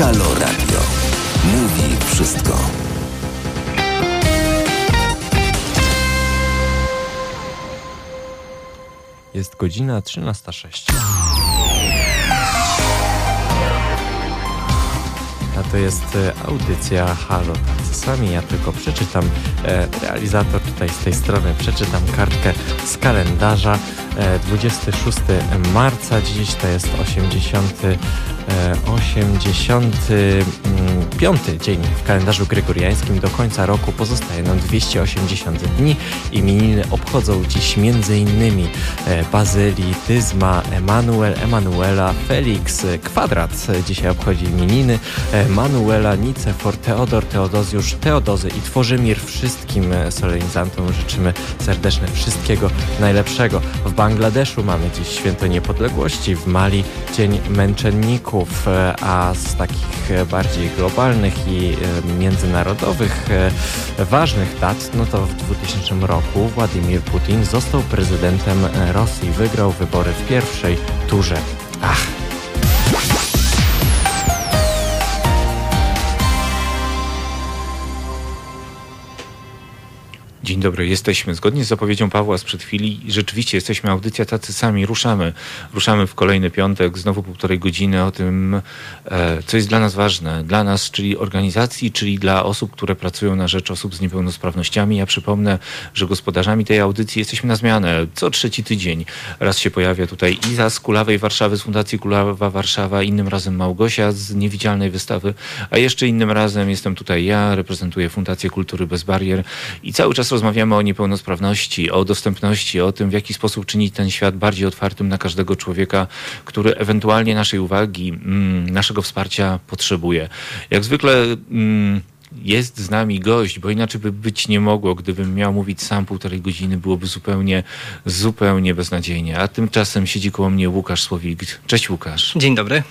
Halo Radio. Mówi wszystko. Jest godzina 13.06. A to jest e, audycja Halo Sami. Ja tylko przeczytam, e, realizator tutaj z tej strony, przeczytam kartkę z kalendarza. E, 26 marca, dziś to jest 80, e, 85 dzień w kalendarzu gregoriańskim. Do końca roku pozostaje nam 280 dni. Imieniny obchodzą dziś m.in. E, Bazylii, Dyzma, Emanuel, Emanuela, Felix, Kwadrat dzisiaj obchodzi imieniny, e, Manuela, Nicefor, Teodor, Teodozjusz, Teodozy i Tworzymir. Wszystkim e, solenizantom życzymy serdeczne wszystkiego najlepszego. W Bangladeszu. Mamy dziś Święto Niepodległości, w Mali Dzień Męczenników, e, a z takich bardziej globalnych i e, międzynarodowych e, ważnych dat, no to w 2000 roku Władimir Putin został prezydentem Rosji, wygrał wybory w pierwszej turze. Ach, Dzień dobry, jesteśmy. Zgodnie z zapowiedzią Pawła sprzed chwili, rzeczywiście jesteśmy audycja tacy sami, ruszamy. Ruszamy w kolejny piątek, znowu półtorej godziny o tym, e, co jest dla nas ważne. Dla nas, czyli organizacji, czyli dla osób, które pracują na rzecz osób z niepełnosprawnościami. Ja przypomnę, że gospodarzami tej audycji jesteśmy na zmianę. Co trzeci tydzień raz się pojawia tutaj Iza z Kulawej Warszawy, z Fundacji Kulawa Warszawa, innym razem Małgosia z Niewidzialnej Wystawy, a jeszcze innym razem jestem tutaj ja, reprezentuję Fundację Kultury Bez Barier i cały czas rozmawiamy o niepełnosprawności, o dostępności, o tym, w jaki sposób czynić ten świat bardziej otwartym na każdego człowieka, który ewentualnie naszej uwagi, mm, naszego wsparcia potrzebuje. Jak zwykle mm, jest z nami gość, bo inaczej by być nie mogło. Gdybym miał mówić sam półtorej godziny, byłoby zupełnie, zupełnie beznadziejnie. A tymczasem siedzi koło mnie Łukasz Słowik. Cześć Łukasz. Dzień dobry.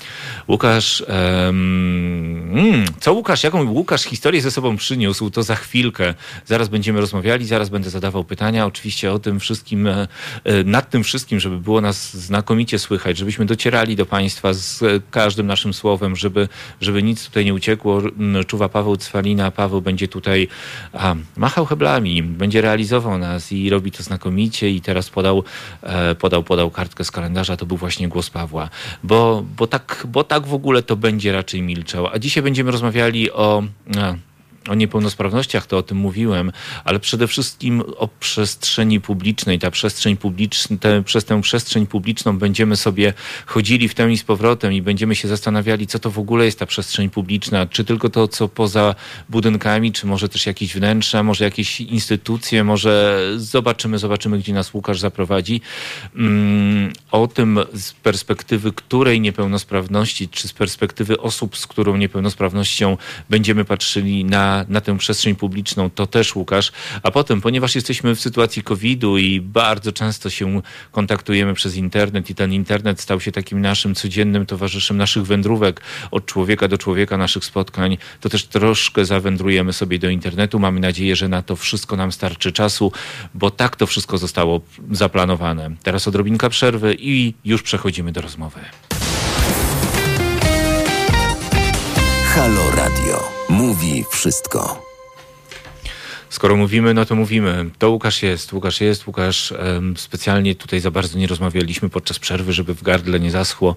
Łukasz, mm, co Łukasz, jaką Łukasz historię ze sobą przyniósł, to za chwilkę. Zaraz będziemy rozmawiali, zaraz będę zadawał pytania. Oczywiście o tym wszystkim, e, e, nad tym wszystkim, żeby było nas znakomicie słychać, żebyśmy docierali do Państwa z każdym naszym słowem, żeby, żeby nic tutaj nie uciekło. Czuwa Paweł Cwalina. Paweł będzie tutaj a, machał heblami, będzie realizował nas i robi to znakomicie i teraz podał, e, podał, podał kartkę z kalendarza, to był właśnie głos Pawła, bo, bo, tak, bo tak w ogóle to będzie raczej milczał. A dzisiaj będziemy rozmawiali o... A, o niepełnosprawnościach, to o tym mówiłem, ale przede wszystkim o przestrzeni publicznej. Ta przestrzeń publiczna, te, przez tę przestrzeń publiczną będziemy sobie chodzili w tę i z powrotem i będziemy się zastanawiali, co to w ogóle jest ta przestrzeń publiczna. Czy tylko to, co poza budynkami, czy może też jakieś wnętrza, może jakieś instytucje, może zobaczymy, zobaczymy, gdzie nas Łukasz zaprowadzi. Mm, o tym z perspektywy której niepełnosprawności, czy z perspektywy osób, z którą niepełnosprawnością będziemy patrzyli na, na tę przestrzeń publiczną, to też Łukasz. A potem, ponieważ jesteśmy w sytuacji COVID-u i bardzo często się kontaktujemy przez internet i ten internet stał się takim naszym codziennym towarzyszem naszych wędrówek od człowieka do człowieka, naszych spotkań, to też troszkę zawędrujemy sobie do internetu. Mamy nadzieję, że na to wszystko nam starczy czasu, bo tak to wszystko zostało zaplanowane. Teraz odrobinka przerwy i już przechodzimy do rozmowy. Halo Radio. Mówi wszystko. Skoro mówimy, no to mówimy. To Łukasz jest, Łukasz jest, Łukasz em, specjalnie tutaj za bardzo nie rozmawialiśmy podczas przerwy, żeby w gardle nie zaschło.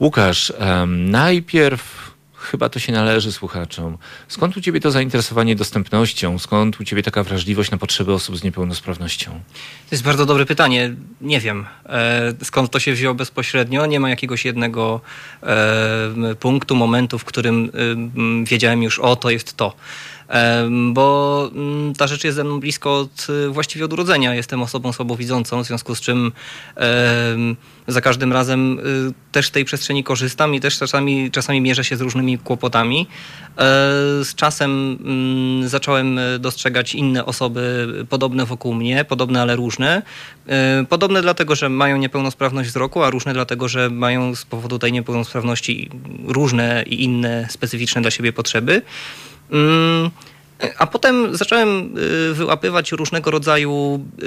Łukasz, em, najpierw chyba to się należy słuchaczom. Skąd u ciebie to zainteresowanie dostępnością? Skąd u ciebie taka wrażliwość na potrzeby osób z niepełnosprawnością? To jest bardzo dobre pytanie. Nie wiem, e, skąd to się wzięło bezpośrednio. Nie ma jakiegoś jednego e, punktu, momentu, w którym e, wiedziałem już, o, to jest to. Bo mm, ta rzecz jest ze mną blisko od, e, właściwie od urodzenia. Jestem osobą słabowidzącą, w związku z czym za każdym razem y, też z tej przestrzeni korzystam i też czasami, czasami mierzę się z różnymi kłopotami. E, Z czasem mm, zacząłem e, dostrzegać inne osoby podobne wokół mnie, podobne, ale różne. E, Podobne dlatego, że mają niepełnosprawność wzroku, a różne dlatego, że mają z powodu tej niepełnosprawności różne i inne specyficzne dla siebie potrzeby. Mm, A potem zacząłem y, wyłapywać różnego rodzaju y,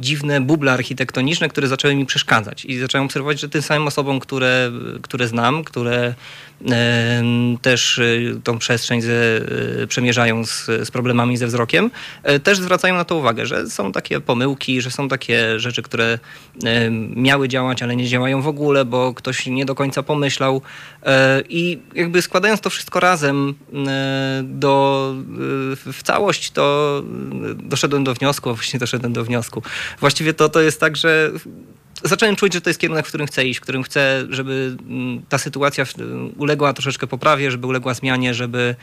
dziwne buble architektoniczne, które zaczęły mi przeszkadzać. I zacząłem obserwować, że tym samym osobom, które, które znam, które też y, tą przestrzeń ze, przemierzają z, z, problemami ze wzrokiem, też zwracają na to uwagę, że są takie pomyłki, że są takie rzeczy, które miały działać, ale nie działają w ogóle, bo ktoś nie do końca pomyślał. I jakby składając to wszystko razem do w całość, to doszedłem do wniosku, właśnie doszedłem do wniosku. Właściwie to, to jest tak, że zacząłem czuć, że to jest kierunek, w którym chcę iść, w którym chcę, żeby mm, ta sytuacja uległa troszeczkę poprawie, żeby uległa zmianie, żeby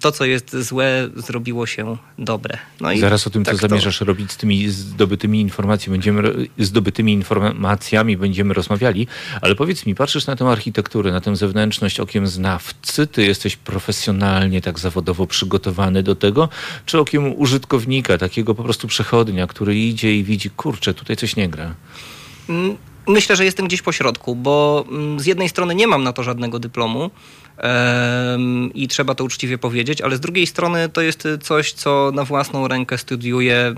to, co jest złe, zrobiło się dobre. No Zaraz o tym, tak co zamierzasz to... robić z tymi zdobytymi informacjami, będziemy, zdobytymi informacjami będziemy rozmawiali, ale powiedz mi, patrzysz na tę architekturę, na tę zewnętrzność okiem znawcy, ty jesteś profesjonalnie, tak zawodowo przygotowany do tego, czy okiem użytkownika, takiego po prostu przechodnia, który idzie i widzi, kurczę, tutaj coś nie gra? Myślę, że jestem gdzieś po środku, bo z jednej strony nie mam na to żadnego dyplomu, i trzeba to uczciwie powiedzieć, ale z drugiej strony to jest coś, co na własną rękę studiuję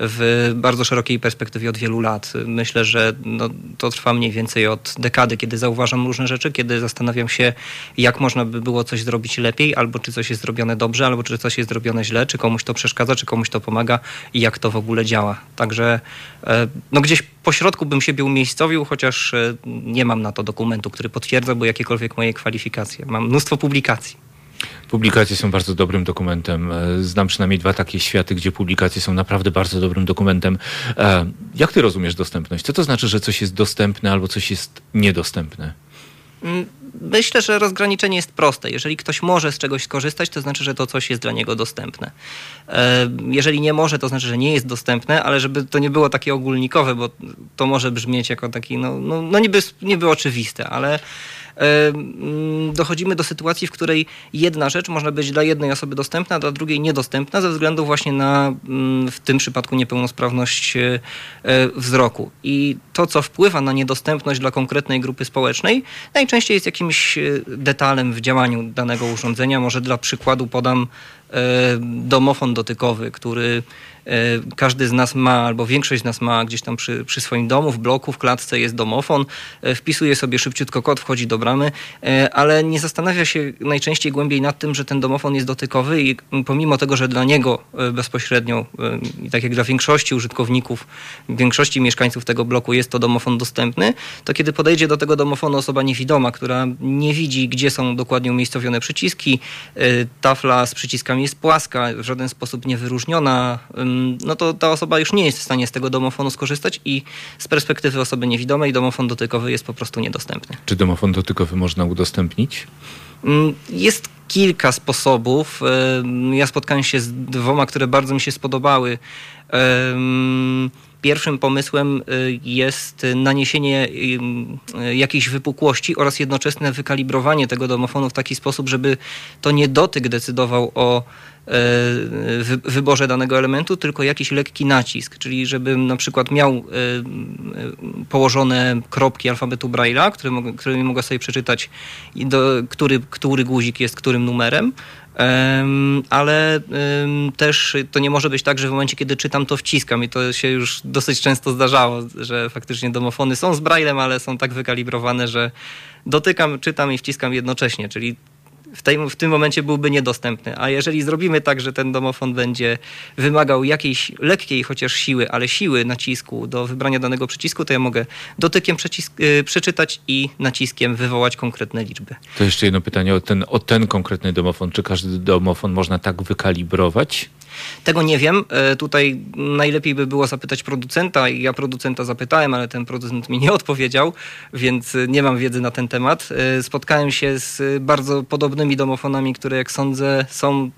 w bardzo szerokiej perspektywie od wielu lat. Myślę, że no, to trwa mniej więcej od dekady, kiedy zauważam różne rzeczy, kiedy zastanawiam się, jak można by było coś zrobić lepiej, albo czy coś jest zrobione dobrze, albo czy coś jest zrobione źle, czy komuś to przeszkadza, czy komuś to pomaga i jak to w ogóle działa. Także e, no, gdzieś po środku bym siebie umiejscowił, chociaż e, nie mam na to dokumentu, który potwierdza, bo jakiekolwiek moje kwalifikacje. Mam mnóstwo publikacji. Publikacje są bardzo dobrym dokumentem. E, znam przynajmniej dwa takie światy, gdzie publikacje są naprawdę bardzo dobrym dokumentem. E, jak ty rozumiesz dostępność? Co to znaczy, że coś jest dostępne albo coś jest niedostępne? Mm, myślę, że rozgraniczenie jest proste. Jeżeli ktoś może z czegoś skorzystać, to znaczy, że to coś jest dla niego dostępne. E, jeżeli nie może, to znaczy, że nie jest dostępne, ale żeby to nie było takie ogólnikowe, bo to może brzmieć jako taki, no, no, no niby, niby oczywiste, ale dochodzimy do sytuacji, w której jedna rzecz może być dla jednej osoby dostępna, dla drugiej niedostępna ze względu właśnie na mm, w tym przypadku niepełnosprawność e, wzroku. I to, co wpływa na niedostępność dla konkretnej grupy społecznej, najczęściej jest jakimś e, detalem w działaniu danego urządzenia. Może dla przykładu podam e, domofon dotykowy, który E, każdy z nas ma, albo większość z nas ma gdzieś tam przy, przy swoim domu, w bloku, w klatce jest domofon, e, wpisuje sobie szybciutko kod, wchodzi do bramy, e, ale nie zastanawia się najczęściej głębiej nad tym, że ten domofon jest dotykowy i pomimo tego, że dla niego bezpośrednio, tak jak dla większości użytkowników, większości mieszkańców tego bloku jest to domofon dostępny, to kiedy podejdzie do tego domofonu osoba niewidoma, która nie widzi, gdzie są dokładnie umiejscowione przyciski, tafla z przyciskami jest płaska, w żaden sposób nie wyróżniona, no to ta osoba już nie jest w stanie z tego domofonu skorzystać i z perspektywy osoby niewidomej domofon dotykowy jest po prostu niedostępny. Czy domofon dotykowy można udostępnić? Mm, jest kilka sposobów. Ja spotkałem się z dwoma, które bardzo mi się spodobały. Pierwszym pomysłem y, jest naniesienie y, jakiejś wypukłości oraz jednoczesne wykalibrowanie tego domofonu w taki sposób, żeby to nie dotyk decydował o w wyborze danego elementu, tylko jakiś lekki nacisk, czyli żebym na przykład miał e, e, położone kropki alfabetu Braille'a, którymi mogę sobie przeczytać, który, który guzik jest którym numerem, ale też to nie może być tak, że w momencie, kiedy czytam, to wciskam i to się już dosyć często zdarzało, że faktycznie domofony są z Braillem, ale są tak wykalibrowane, że dotykam, czytam i wciskam jednocześnie, czyli w, tej, w tym momencie byłby niedostępny. A jeżeli zrobimy tak, że ten domofon będzie wymagał jakiejś lekkiej chociaż siły, ale siły nacisku do wybrania danego przycisku, to ja mogę dotykiem y, przeczytać i naciskiem wywołać konkretne liczby. To jeszcze jedno pytanie o ten, o ten konkretny domofon. Czy każdy domofon można tak wykalibrować? Tego nie wiem. E, tutaj najlepiej by było zapytać producenta. Ja producenta zapytałem, ale ten producent mi nie odpowiedział, więc nie mam wiedzy na ten temat. E, spotkałem się z bardzo podobnymi domofonami, które jak sądzę są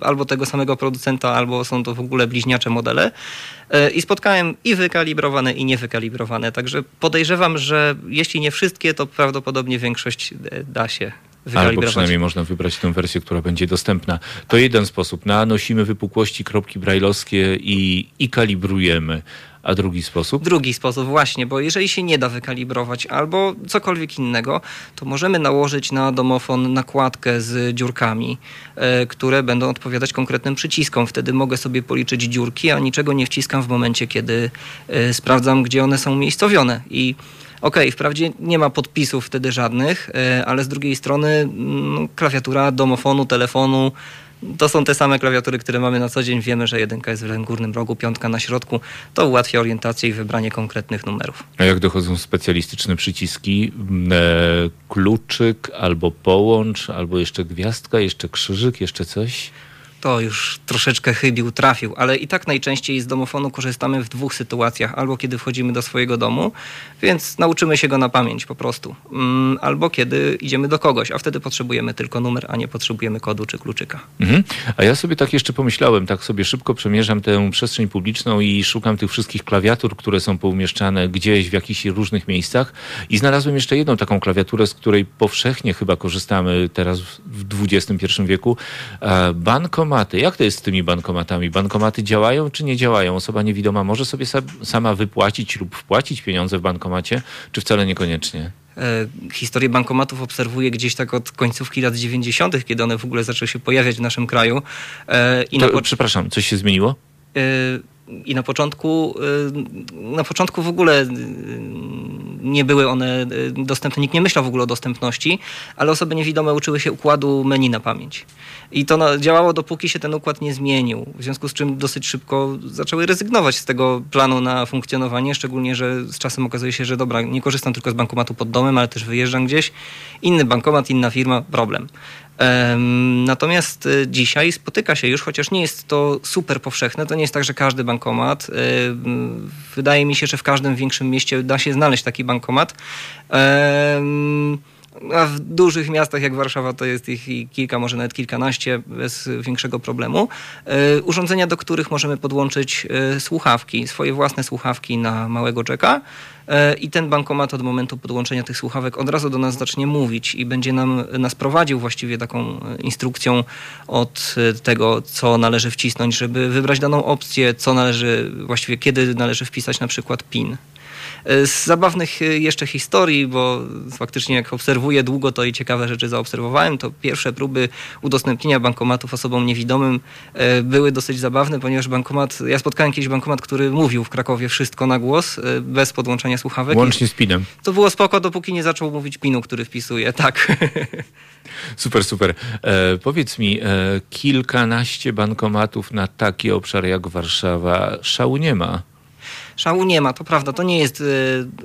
e, albo tego samego producenta, albo są to w ogóle bliźniacze modele. I spotkałem i wykalibrowane, i niewykalibrowane. Także podejrzewam, że jeśli nie wszystkie, to prawdopodobnie większość da się Albo przynajmniej można wybrać tę wersję, która będzie dostępna. To jeden sposób. Nanosimy wypukłości kropki brajlowskie i, i kalibrujemy. A drugi sposób? Drugi sposób właśnie, bo jeżeli się nie da wykalibrować albo cokolwiek innego, to możemy nałożyć na domofon nakładkę z dziurkami, e, które będą odpowiadać konkretnym przyciskom. Wtedy mogę sobie policzyć dziurki, a niczego nie wciskam w momencie, kiedy e, sprawdzam, gdzie one są miejscowione. I Okej, okay, wprawdzie nie ma podpisów wtedy żadnych, e, ale z drugiej strony no, klawiatura domofonu, telefonu, to są te same klawiatury, które mamy na co dzień. Wiemy, że jedynka jest w lewym górnym rogu, piątka na środku. To ułatwia orientację i wybranie konkretnych numerów. A jak dochodzą specjalistyczne przyciski? E, kluczyk albo połącz, albo jeszcze gwiazdka, jeszcze krzyżyk, jeszcze coś? To już troszeczkę chybił, trafił, ale i tak najczęściej z domofonu korzystamy w dwóch sytuacjach. Albo kiedy wchodzimy do swojego domu, więc nauczymy się go na pamięć po prostu. Mm, albo kiedy idziemy do kogoś, a wtedy potrzebujemy tylko numer, a nie potrzebujemy kodu czy kluczyka. Mhm. A ja sobie tak jeszcze pomyślałem, tak sobie szybko przemierzam tę przestrzeń publiczną i szukam tych wszystkich klawiatur, które są poumieszczane gdzieś w jakichś różnych miejscach i znalazłem jeszcze jedną taką klawiaturę, z której powszechnie chyba korzystamy teraz w XXI wieku. E, Bankom bankomaty. Jak to jest z tymi bankomatami? Bankomaty działają czy nie działają? Osoba niewidoma może sobie sama wypłacić lub wpłacić pieniądze w bankomacie, czy wcale niekoniecznie? E, historię bankomatów obserwuję gdzieś tak od końcówki lat 90., kiedy one w ogóle zaczęły się pojawiać w naszym kraju. E, I to, na... Przepraszam, coś się zmieniło? I na początku, na początku w ogóle nie były one dostępne, nikt nie myślał w ogóle o dostępności, ale osoby niewidome uczyły się układu menu na pamięć. I to działało dopóki się ten układ nie zmienił, w związku z czym dosyć szybko zaczęły rezygnować z tego planu na funkcjonowanie, szczególnie, że z czasem okazuje się, że dobra, nie korzystam tylko z bankomatu pod domem, ale też wyjeżdżam gdzieś. Inny bankomat, inna firma, problem. Natomiast y, dzisiaj spotyka się już, chociaż nie jest to super powszechne, to nie jest tak, że każdy bankomat, wydaje mi się, że w każdym większym mieście da się znaleźć taki bankomat. A w dużych miastach jak Warszawa to jest ich kilka, może nawet kilkanaście bez większego problemu. E, urządzenia, do których możemy podłączyć słuchawki, swoje własne słuchawki na małego e, i ten bankomat od momentu podłączenia tych słuchawek od razu do nas zacznie mówić i będzie nam, nas prowadził właściwie taką instrukcją od tego, co należy wcisnąć, żeby wybrać daną opcję, co należy, właściwie kiedy należy wpisać na przykład PIN. E, z zabawnych e, jeszcze historii, bo faktycznie jak obserwuję długo, to i ciekawe rzeczy zaobserwowałem, to pierwsze próby udostępnienia bankomatów osobom niewidomym e, były dosyć zabawne, ponieważ bankomat, ja spotkałem kiedyś bankomat, który mówił w Krakowie wszystko na głos, bez podłączenia słuchawek. Łącznie z pinem. To było spoko, dopóki nie zaczął mówić pinu, który wpisuje, tak. Super, super. E, powiedz mi, e, kilkanaście bankomatów na taki obszar jak Warszawa szału nie ma. Szału nie ma, to prawda, to nie jest y,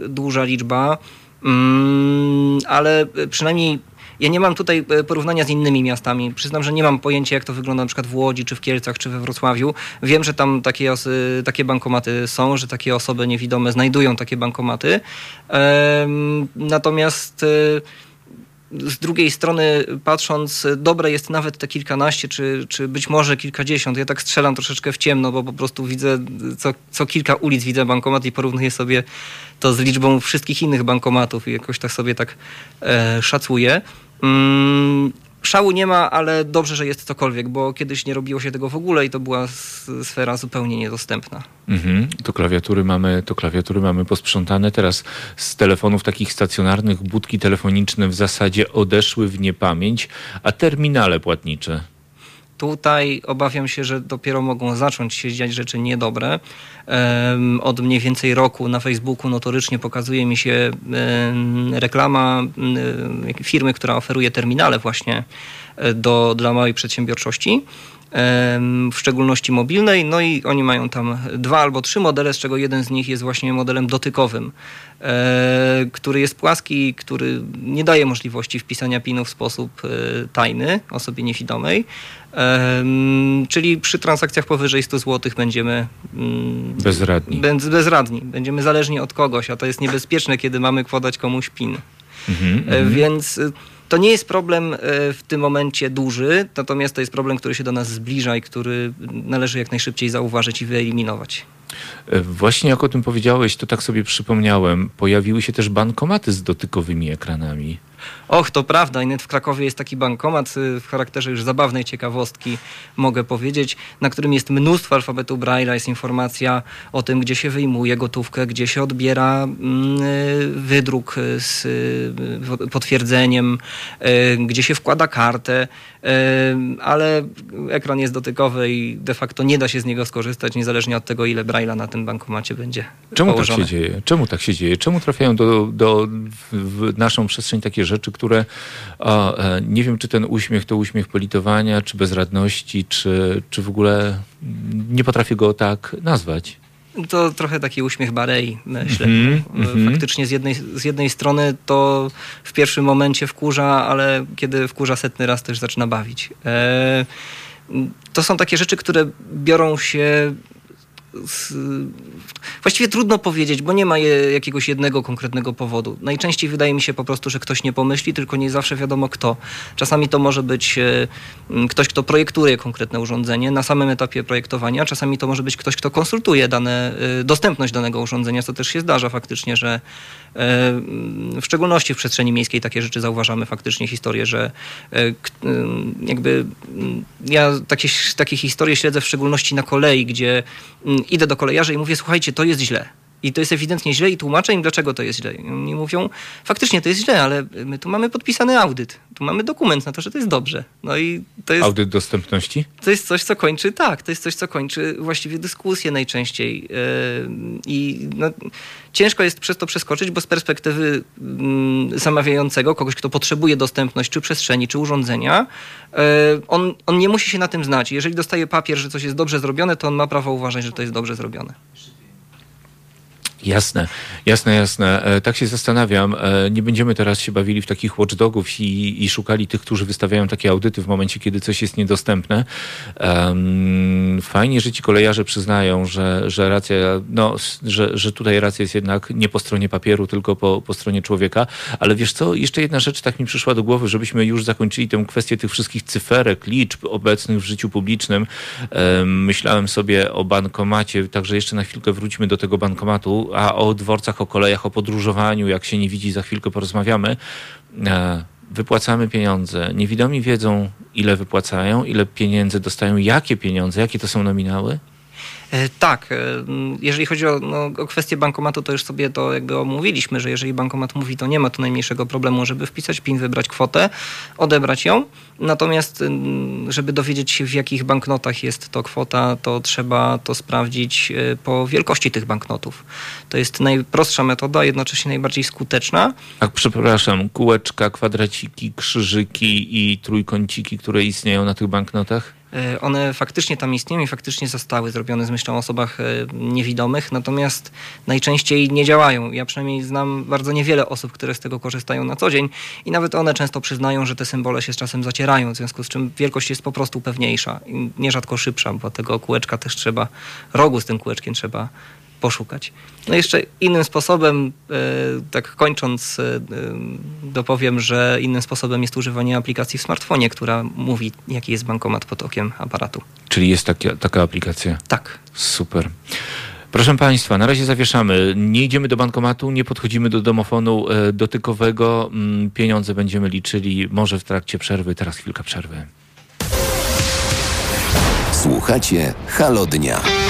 duża liczba, mm, ale przynajmniej ja nie mam tutaj y, porównania z innymi miastami. Przyznam, że nie mam pojęcia, jak to wygląda na przykład w Łodzi, czy w Kielcach, czy we Wrocławiu. Wiem, że tam takie, takie bankomaty są, że takie osoby niewidome znajdują takie bankomaty. Natomiast y, z drugiej strony patrząc, dobre jest nawet te kilkanaście, czy, czy być może kilkadziesiąt. Ja tak strzelam troszeczkę w ciemno, bo po prostu widzę co, co kilka ulic widzę bankomat i porównuję sobie to z liczbą wszystkich innych bankomatów i jakoś tak sobie tak e, szacuję. Mm, szału nie ma, ale dobrze, że jest cokolwiek, bo kiedyś nie robiło się tego w ogóle i to była sfera zupełnie niedostępna. Mhm. To klawiatury mamy, to klawiatury mamy posprzątane. Teraz z telefonów takich stacjonarnych budki telefoniczne w zasadzie odeszły w niepamięć, a terminale płatnicze Tutaj obawiam się, że dopiero mogą zacząć się dziać rzeczy niedobre. Od mniej więcej roku na Facebooku notorycznie pokazuje mi się reklama firmy, która oferuje terminale właśnie e, do, dla małej przedsiębiorczości w szczególności mobilnej. No i oni mają tam dwa albo trzy modele, z czego jeden z nich jest właśnie modelem dotykowym, e, który jest płaski, który nie daje możliwości wpisania PIN-u w sposób e, tajny osobie niewidomej. Czyli przy transakcjach powyżej 100 zł będziemy mm, bezradni. bezradni. Będziemy zależni od kogoś, a to jest niebezpieczne, kiedy mamy podać komuś PIN. Mhm, mhm. Więc to nie jest problem e, w tym momencie duży, natomiast to jest problem, który się do nas zbliża i który należy jak najszybciej zauważyć i wyeliminować. E, właśnie jak o tym powiedziałeś, to tak sobie przypomniałem. Pojawiły się też bankomaty z dotykowymi ekranami. Och, to prawda. I w Krakowie jest taki bankomat y, w charakterze już zabawnej ciekawostki, mogę powiedzieć, na którym jest mnóstwo alfabetu Braille'a. Jest informacja o tym, gdzie się wyjmuje gotówkę, gdzie się odbiera mm, y, wydruk z y, potwierdzeniem, gdzie się wkłada kartę, ale ekran jest dotykowy i de facto nie da się z niego skorzystać, niezależnie od tego, ile Braille'a na tym bankomacie będzie Czemu położone. tak się dzieje? Czemu tak się dzieje? Czemu trafiają do, do, w naszą przestrzeń takie rzeczy, które o, e, nie wiem, czy ten uśmiech to uśmiech politowania, czy bezradności, czy, czy w ogóle nie potrafię go tak nazwać. To trochę taki uśmiech Barei, myślę. E, mhm. Faktycznie z jednej, z jednej strony to w pierwszym momencie wkurza, ale kiedy wkurza setny raz też zaczyna bawić. E, to są takie rzeczy, które biorą się z, właściwie trudno powiedzieć, bo nie ma jakiegoś jednego konkretnego powodu. Najczęściej wydaje mi się po prostu, że ktoś nie pomyśli, tylko nie zawsze wiadomo kto. Czasami to może być e, ktoś, kto projektuje konkretne urządzenie na samym etapie projektowania, czasami to może być ktoś, kto konsultuje dane, e, dostępność danego urządzenia, co też się zdarza faktycznie, że w szczególności w przestrzeni miejskiej takie rzeczy zauważamy faktycznie historię, że e, k- m, jakby m, ja takie, takie historie śledzę w szczególności na kolei, gdzie mm, idę do kolejarza i mówię, słuchajcie, to jest źle. I to jest ewidentnie źle i tłumaczę im, dlaczego to jest źle. I oni mówią, faktycznie to jest źle, ale my tu mamy podpisany audyt. Tu mamy dokument na to, że to jest dobrze. No i to jest, Audyt dostępności? to jest coś, co kończy, tak, to jest coś, co kończy właściwie dyskusję najczęściej. Yy, I no, ciężko jest przez to przeskoczyć, bo z perspektywy mm, zamawiającego, kogoś, kto potrzebuje dostępność czy przestrzeni, czy urządzenia, yy, on, on nie musi się na tym znać. Jeżeli dostaje papier, że coś jest dobrze zrobione, to on ma prawo uważać, że to jest dobrze zrobione. Jasne, jasne, jasne. E, Tak się zastanawiam. E, Nie będziemy teraz się bawili w takich watchdogów i, i szukali tych, którzy wystawiają takie audyty w momencie, kiedy coś jest niedostępne. Fajnie, że ci kolejarze przyznają, że, że racja, no, że, że tutaj racja jest jednak nie po stronie papieru, tylko po, po stronie człowieka. Ale wiesz co, jeszcze jedna rzecz tak mi przyszła do głowy, żebyśmy już zakończyli tę kwestię tych wszystkich cyferek, liczb obecnych w życiu publicznym. Em, Myślałem sobie o bankomacie, także jeszcze na chwilkę wróćmy do tego bankomatu, a o dworcach, o kolejach, o podróżowaniu, jak się nie widzi, za chwilkę porozmawiamy. E, Wypłacamy pieniądze. Niewidomi wiedzą, ile wypłacają, ile pieniędzy dostają, jakie pieniądze, jakie to są nominały. E, Tak, e, jeżeli chodzi o, no, o kwestię bankomatu, to już sobie to jakby omówiliśmy, że jeżeli bankomat mówi, to nie ma tu najmniejszego problemu, żeby wpisać PIN, wybrać kwotę, odebrać ją. Natomiast, żeby dowiedzieć się, w jakich banknotach jest to kwota, to trzeba to sprawdzić e, po wielkości tych banknotów. To jest najprostsza metoda, jednocześnie najbardziej skuteczna. A przepraszam, kółeczka, kwadraciki, krzyżyki i trójkąciki, które istnieją na tych banknotach? E, One faktycznie tam istnieją i faktycznie zostały zrobione z myślą o osobach e, niewidomych, natomiast najczęściej nie działają. Ja przynajmniej znam bardzo niewiele osób, które z tego korzystają na co dzień i nawet one często przyznają, że te symbole się z czasem zacierają, w związku z czym wielkość jest po prostu pewniejsza i nierzadko szybsza, bo tego kółeczka też trzeba, rogu z tym kółeczkiem trzeba poszukać. No jeszcze innym sposobem, e, tak kończąc, e, e, dopowiem, że innym sposobem jest używanie aplikacji w smartfonie, która mówi, jaki jest bankomat pod okiem aparatu. Czyli jest taka, taka aplikacja. Tak. Super. Proszę Państwa, na razie zawieszamy. Nie idziemy do bankomatu, nie podchodzimy do domofonu dotykowego. Mm, Pieniądze będziemy liczyli może w trakcie przerwy. Teraz chwilka przerwy. Słuchacie Halo Dnia.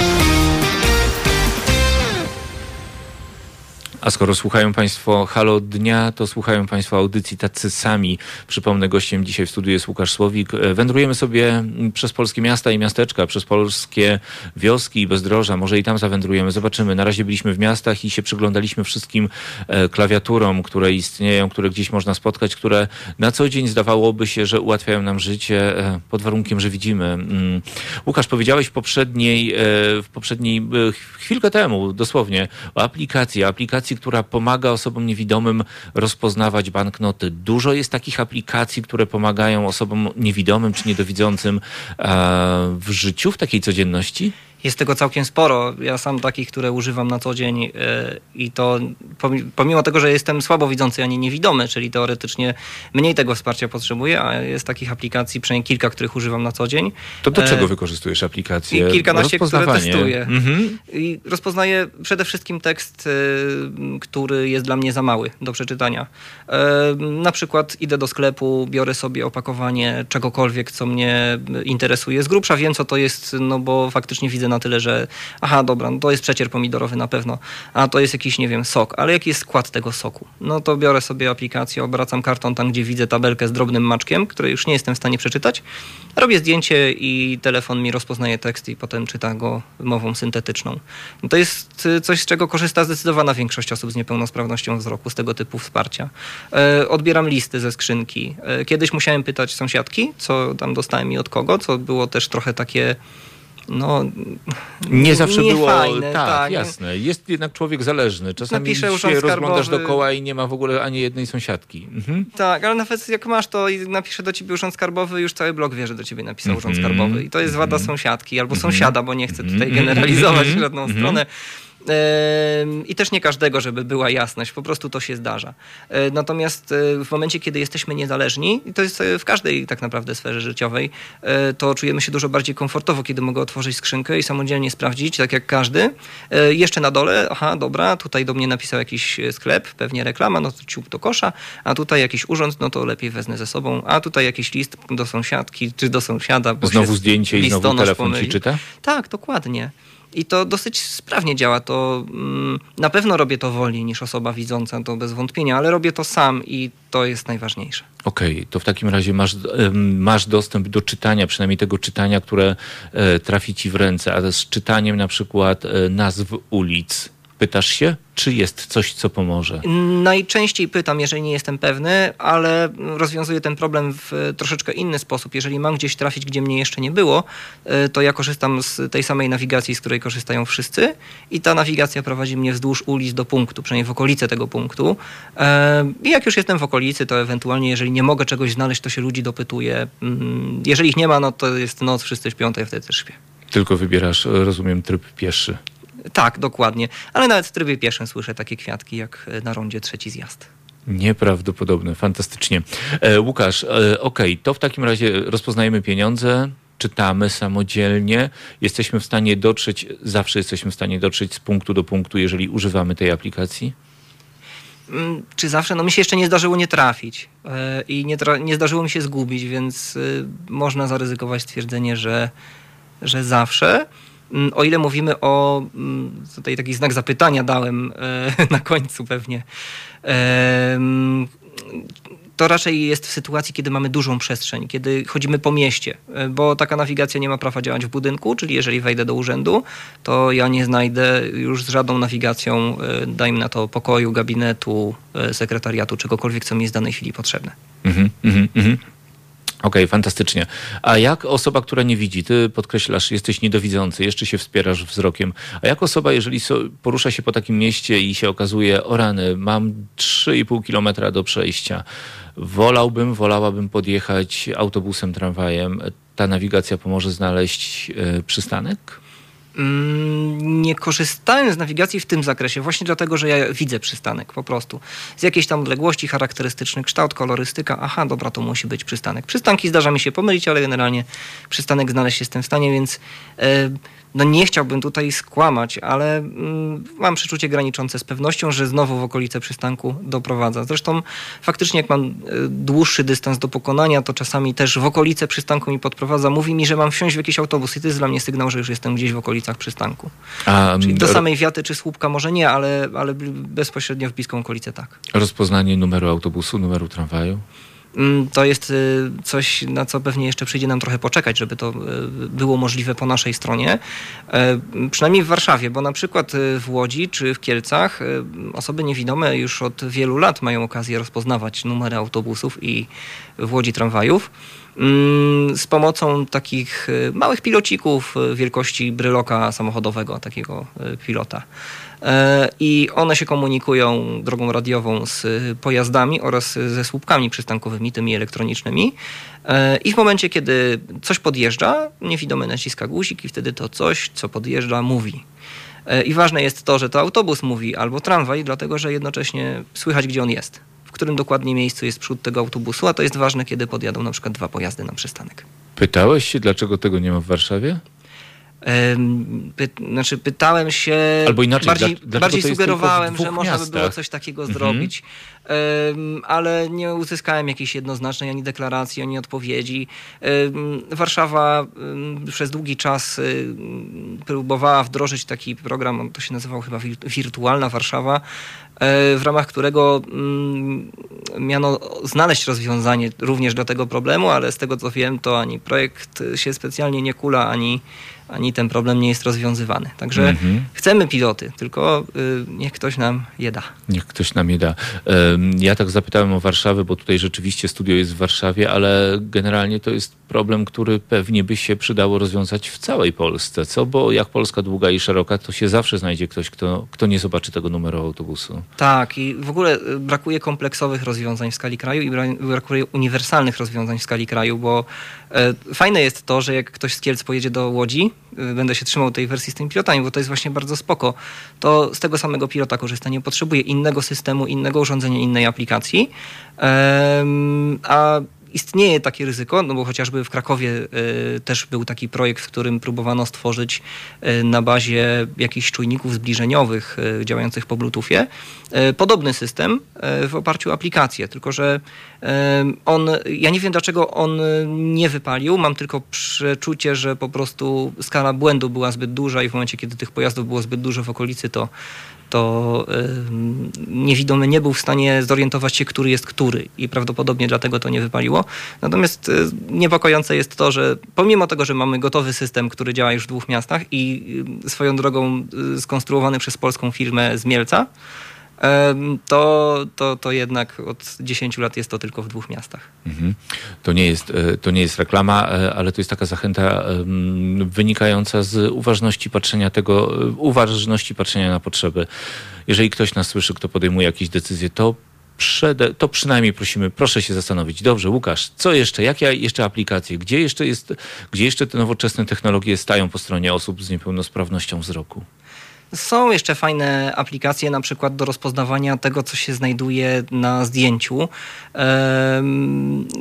A skoro słuchają Państwo Halo Dnia, to słuchają Państwo audycji tacy sami. Przypomnę, gościem dzisiaj w studiu jest Łukasz Słowik. E, Wędrujemy sobie mm, przez polskie miasta i miasteczka, przez polskie wioski i bezdroża. Może i tam zawędrujemy. Zobaczymy. Na razie byliśmy w miastach i się przyglądaliśmy wszystkim e, klawiaturom, które istnieją, które gdzieś można spotkać, które na co dzień zdawałoby się, że ułatwiają nam życie e, pod warunkiem, że widzimy. Mm. Łukasz, powiedziałeś w poprzedniej, w poprzedniej chwilkę temu, dosłownie, o aplikacji. Aplikacji, która pomaga osobom niewidomym rozpoznawać banknoty. Dużo jest takich aplikacji, które pomagają osobom niewidomym czy niedowidzącym e, w życiu, w takiej codzienności? Jest tego całkiem sporo. Ja sam takich, które używam na co dzień yy, i to pomimo tego, że jestem słabowidzący, a nie niewidomy, czyli teoretycznie mniej tego wsparcia potrzebuję, a jest takich aplikacji, przynajmniej kilka, których używam na co dzień. To do czego wykorzystujesz aplikację? I kilkanaście, które testuję. Mhm. I rozpoznaję przede wszystkim tekst, który jest dla mnie za mały do przeczytania. Na przykład idę do sklepu, biorę sobie opakowanie czegokolwiek, co mnie interesuje. Z grubsza wiem, co to jest, no bo faktycznie widzę na tyle, że aha, dobra, no to jest przecier pomidorowy na pewno, a to jest jakiś, nie wiem, sok, ale jaki jest skład tego soku? No to biorę sobie aplikację, obracam karton tam, gdzie widzę tabelkę z drobnym maczkiem, której już nie jestem w stanie przeczytać, robię zdjęcie i telefon mi rozpoznaje tekst i potem czyta go mową syntetyczną. To jest coś, z czego korzysta zdecydowana większość osób z niepełnosprawnością wzroku, z tego typu wsparcia. E, odbieram listy ze skrzynki. E, kiedyś musiałem pytać sąsiadki, co tam dostałem i od kogo, co było też trochę takie no, nie zawsze nie było fajne, tak, tak, jasne. Jest jednak człowiek zależny. Czasami się rozglądasz dookoła i nie ma w ogóle ani jednej sąsiadki. Mhm. Tak, ale nawet jak masz to i napisze do ciebie urząd skarbowy, już cały blok wie, że do ciebie napisał mhm. urząd skarbowy. I to jest wada mhm. sąsiadki albo mhm. sąsiada, bo nie chcę tutaj mhm. generalizować w żadną stronę. I też nie każdego, żeby była jasność, po prostu to się zdarza. E, natomiast e, w momencie, kiedy jesteśmy niezależni, i to jest e, w każdej tak naprawdę sferze życiowej, to czujemy się dużo bardziej komfortowo, kiedy mogę otworzyć skrzynkę i samodzielnie sprawdzić, tak jak każdy. Jeszcze na dole, aha, dobra, tutaj do mnie napisał jakiś sklep, pewnie reklama, no to ciup do kosza, a tutaj jakiś urząd, no to lepiej wezmę ze sobą, a tutaj jakiś list do sąsiadki czy do sąsiada. Znowu zdjęcie i znowu telefon pomyli. ci czyta? Tak, dokładnie. I to dosyć sprawnie działa. To mm, na pewno robię to wolniej niż osoba widząca, to bez wątpienia, ale robię to sam i to jest najważniejsze. Okej, okay, to w takim razie masz, masz dostęp do czytania, przynajmniej tego czytania, które e, trafi ci w ręce, a z czytaniem na przykład e, nazw ulic. Pytasz się? czy jest coś, co pomoże? Najczęściej pytam, jeżeli nie jestem pewny, ale rozwiązuję ten problem w troszeczkę inny sposób. Jeżeli mam gdzieś trafić, gdzie mnie jeszcze nie było, e, to ja korzystam z tej samej nawigacji, z której korzystają wszyscy i ta nawigacja prowadzi mnie wzdłuż ulic do punktu, przynajmniej w okolice tego punktu. E, I jak już jestem w okolicy, to ewentualnie, jeżeli nie mogę czegoś znaleźć, to się ludzi dopytuję. Mm, jeżeli ich nie ma, no to jest noc, wszyscy śpią, to ja wtedy też śpię. Tylko wybierasz, rozumiem, tryb pieszy. Tak, dokładnie. Ale nawet w trybie pieszym słyszę takie kwiatki, jak na rondzie trzeci zjazd. Nieprawdopodobne, fantastycznie. E, Łukasz, e, okej, okay, to w takim razie rozpoznajemy pieniądze, czytamy samodzielnie, jesteśmy w stanie dotrzeć, zawsze jesteśmy w stanie dotrzeć z punktu do punktu, jeżeli używamy tej aplikacji? Mm, czy zawsze? No mi się jeszcze nie zdarzyło nie trafić e, i nie, tra nie zdarzyło mi się zgubić, więc y, można zaryzykować stwierdzenie, że, że zawsze. Mm, o ile mówimy o, mm, tutaj taki znak zapytania dałem e, na końcu pewnie, to raczej jest w sytuacji, kiedy mamy dużą przestrzeń, kiedy chodzimy po mieście, e, bo taka nawigacja nie ma prawa działać w budynku, czyli jeżeli wejdę do urzędu, to ja nie znajdę już z żadną nawigacją, e, dajmy na to pokoju, gabinetu, sekretariatu, czegokolwiek, co mi jest w danej chwili potrzebne. Mm -hmm, mm -hmm. Okej, okay, fantastycznie. A jak osoba, która nie widzi, ty podkreślasz, jesteś niedowidzący, jeszcze się wspierasz wzrokiem, a jak osoba, jeżeli so, porusza się po takim mieście i się okazuje, o rany, mam 3,5 kilometra do przejścia, wolałbym, wolałabym podjechać autobusem, tramwajem, ta nawigacja pomoże znaleźć y, przystanek? Nie korzystałem z nawigacji w tym zakresie, właśnie dlatego, że ja widzę przystanek po prostu. Z jakiejś tam odległości charakterystycznych, kształt, kolorystyka, aha, dobra, to musi być przystanek. Przystanki zdarza mi się pomylić, ale generalnie przystanek znaleźć jestem w stanie, więc... No nie chciałbym tutaj skłamać, ale mm, mam przeczucie graniczące z pewnością, że znowu w okolice przystanku doprowadza. Zresztą faktycznie jak mam y, dłuższy dystans do pokonania, to czasami też w okolice przystanku mi podprowadza. Mówi mi, że mam wsiąść w jakiś autobus i to jest dla mnie sygnał, że już jestem gdzieś w okolicach przystanku. A, Czyli do samej Wiaty czy Słupka może nie, ale, ale bezpośrednio w bliską okolicę tak. Rozpoznanie numeru autobusu, numeru tramwaju? Mm, to jest y, coś, na co pewnie jeszcze przyjdzie nam trochę poczekać, żeby to y, było możliwe po naszej stronie. E, przynajmniej w Warszawie, bo na przykład y, w Łodzi czy w Kielcach osoby niewidome już od wielu lat mają okazję rozpoznawać numery autobusów i w Łodzi tramwajów mm, z pomocą takich małych pilocików wielkości bryloka samochodowego, takiego pilota. E, i one się komunikują drogą radiową z pojazdami oraz ze słupkami przystankowymi, tymi elektronicznymi. E, I w momencie, kiedy coś podjeżdża, niewidomy naciska guzik i wtedy to coś, co podjeżdża, mówi. E, I ważne jest to, że to autobus mówi albo tramwaj, dlatego że jednocześnie słychać, gdzie on jest, w którym dokładnie miejscu jest przód tego autobusu, a to jest ważne, kiedy podjadą na przykład dwa pojazdy na przystanek. Pytałeś się, dlaczego tego nie ma w Warszawie? Py, znaczy pytałem się, Albo inaczej, bardziej, bardziej sugerowałem, że można by miastach? było coś takiego Mhm. zrobić, Em, ale nie uzyskałem jakiejś jednoznacznej ani deklaracji, ani odpowiedzi. Em, Warszawa em, przez długi czas em, próbowała wdrożyć taki program, to się nazywał chyba Wir- Wirtualna Warszawa, e, w ramach którego mm, miano znaleźć rozwiązanie również dla tego problemu, ale z tego co wiem, to ani projekt się specjalnie nie kula, ani, ani ten problem nie jest rozwiązywany. Także Mhm. chcemy piloty, tylko y, niech ktoś nam je da. Niech ktoś nam je da. Ja tak zapytałem o Warszawę, bo tutaj rzeczywiście studio jest w Warszawie, ale generalnie to jest problem, który pewnie by się przydało rozwiązać w całej Polsce. Co? Bo jak Polska długa i szeroka, to się zawsze znajdzie ktoś, kto, kto nie zobaczy tego numeru autobusu. Tak, i w ogóle y, brakuje kompleksowych rozwiązań w skali kraju i bra- brakuje uniwersalnych rozwiązań w skali kraju, bo fajne jest to, że jak ktoś z Kielc pojedzie do Łodzi, y, będę się trzymał tej wersji z tymi pilotami, bo to jest właśnie bardzo spoko, to z tego samego pilota korzysta, nie potrzebuje innego systemu, innego urządzenia, innej aplikacji, a istnieje takie ryzyko, no bo chociażby w Krakowie y, też był taki projekt, w którym próbowano stworzyć y, na bazie jakichś czujników zbliżeniowych y, działających po Bluetoothie podobny system w oparciu o aplikację, tylko że on, ja nie wiem dlaczego on nie wypalił, mam tylko przeczucie, że po prostu skala błędu była zbyt duża i w momencie, kiedy tych pojazdów było zbyt dużo w okolicy, to to niewidomy nie był w stanie zorientować się, który jest który i prawdopodobnie dlatego to nie wypaliło. Natomiast y, niepokojące jest to, że pomimo tego, że mamy gotowy system, który działa już w dwóch miastach i swoją drogą y, skonstruowany przez polską firmę z Mielca, to, to, to jednak od 10 lat jest to tylko w dwóch miastach. Mhm. To, nie jest, e, to nie jest reklama, e, ale to jest taka zachęta wynikająca z uważności patrzenia tego, e, uważności patrzenia na potrzeby. Jeżeli ktoś nas słyszy, kto podejmuje jakieś decyzje, to przede, to przynajmniej prosimy, proszę się zastanowić. Dobrze, Łukasz, co jeszcze? Jakie jeszcze aplikacje? Gdzie jeszcze, jest, gdzie jeszcze te nowoczesne technologie stają po stronie osób z niepełnosprawnością wzroku? Są jeszcze fajne aplikacje, na przykład do rozpoznawania tego, co się znajduje na zdjęciu.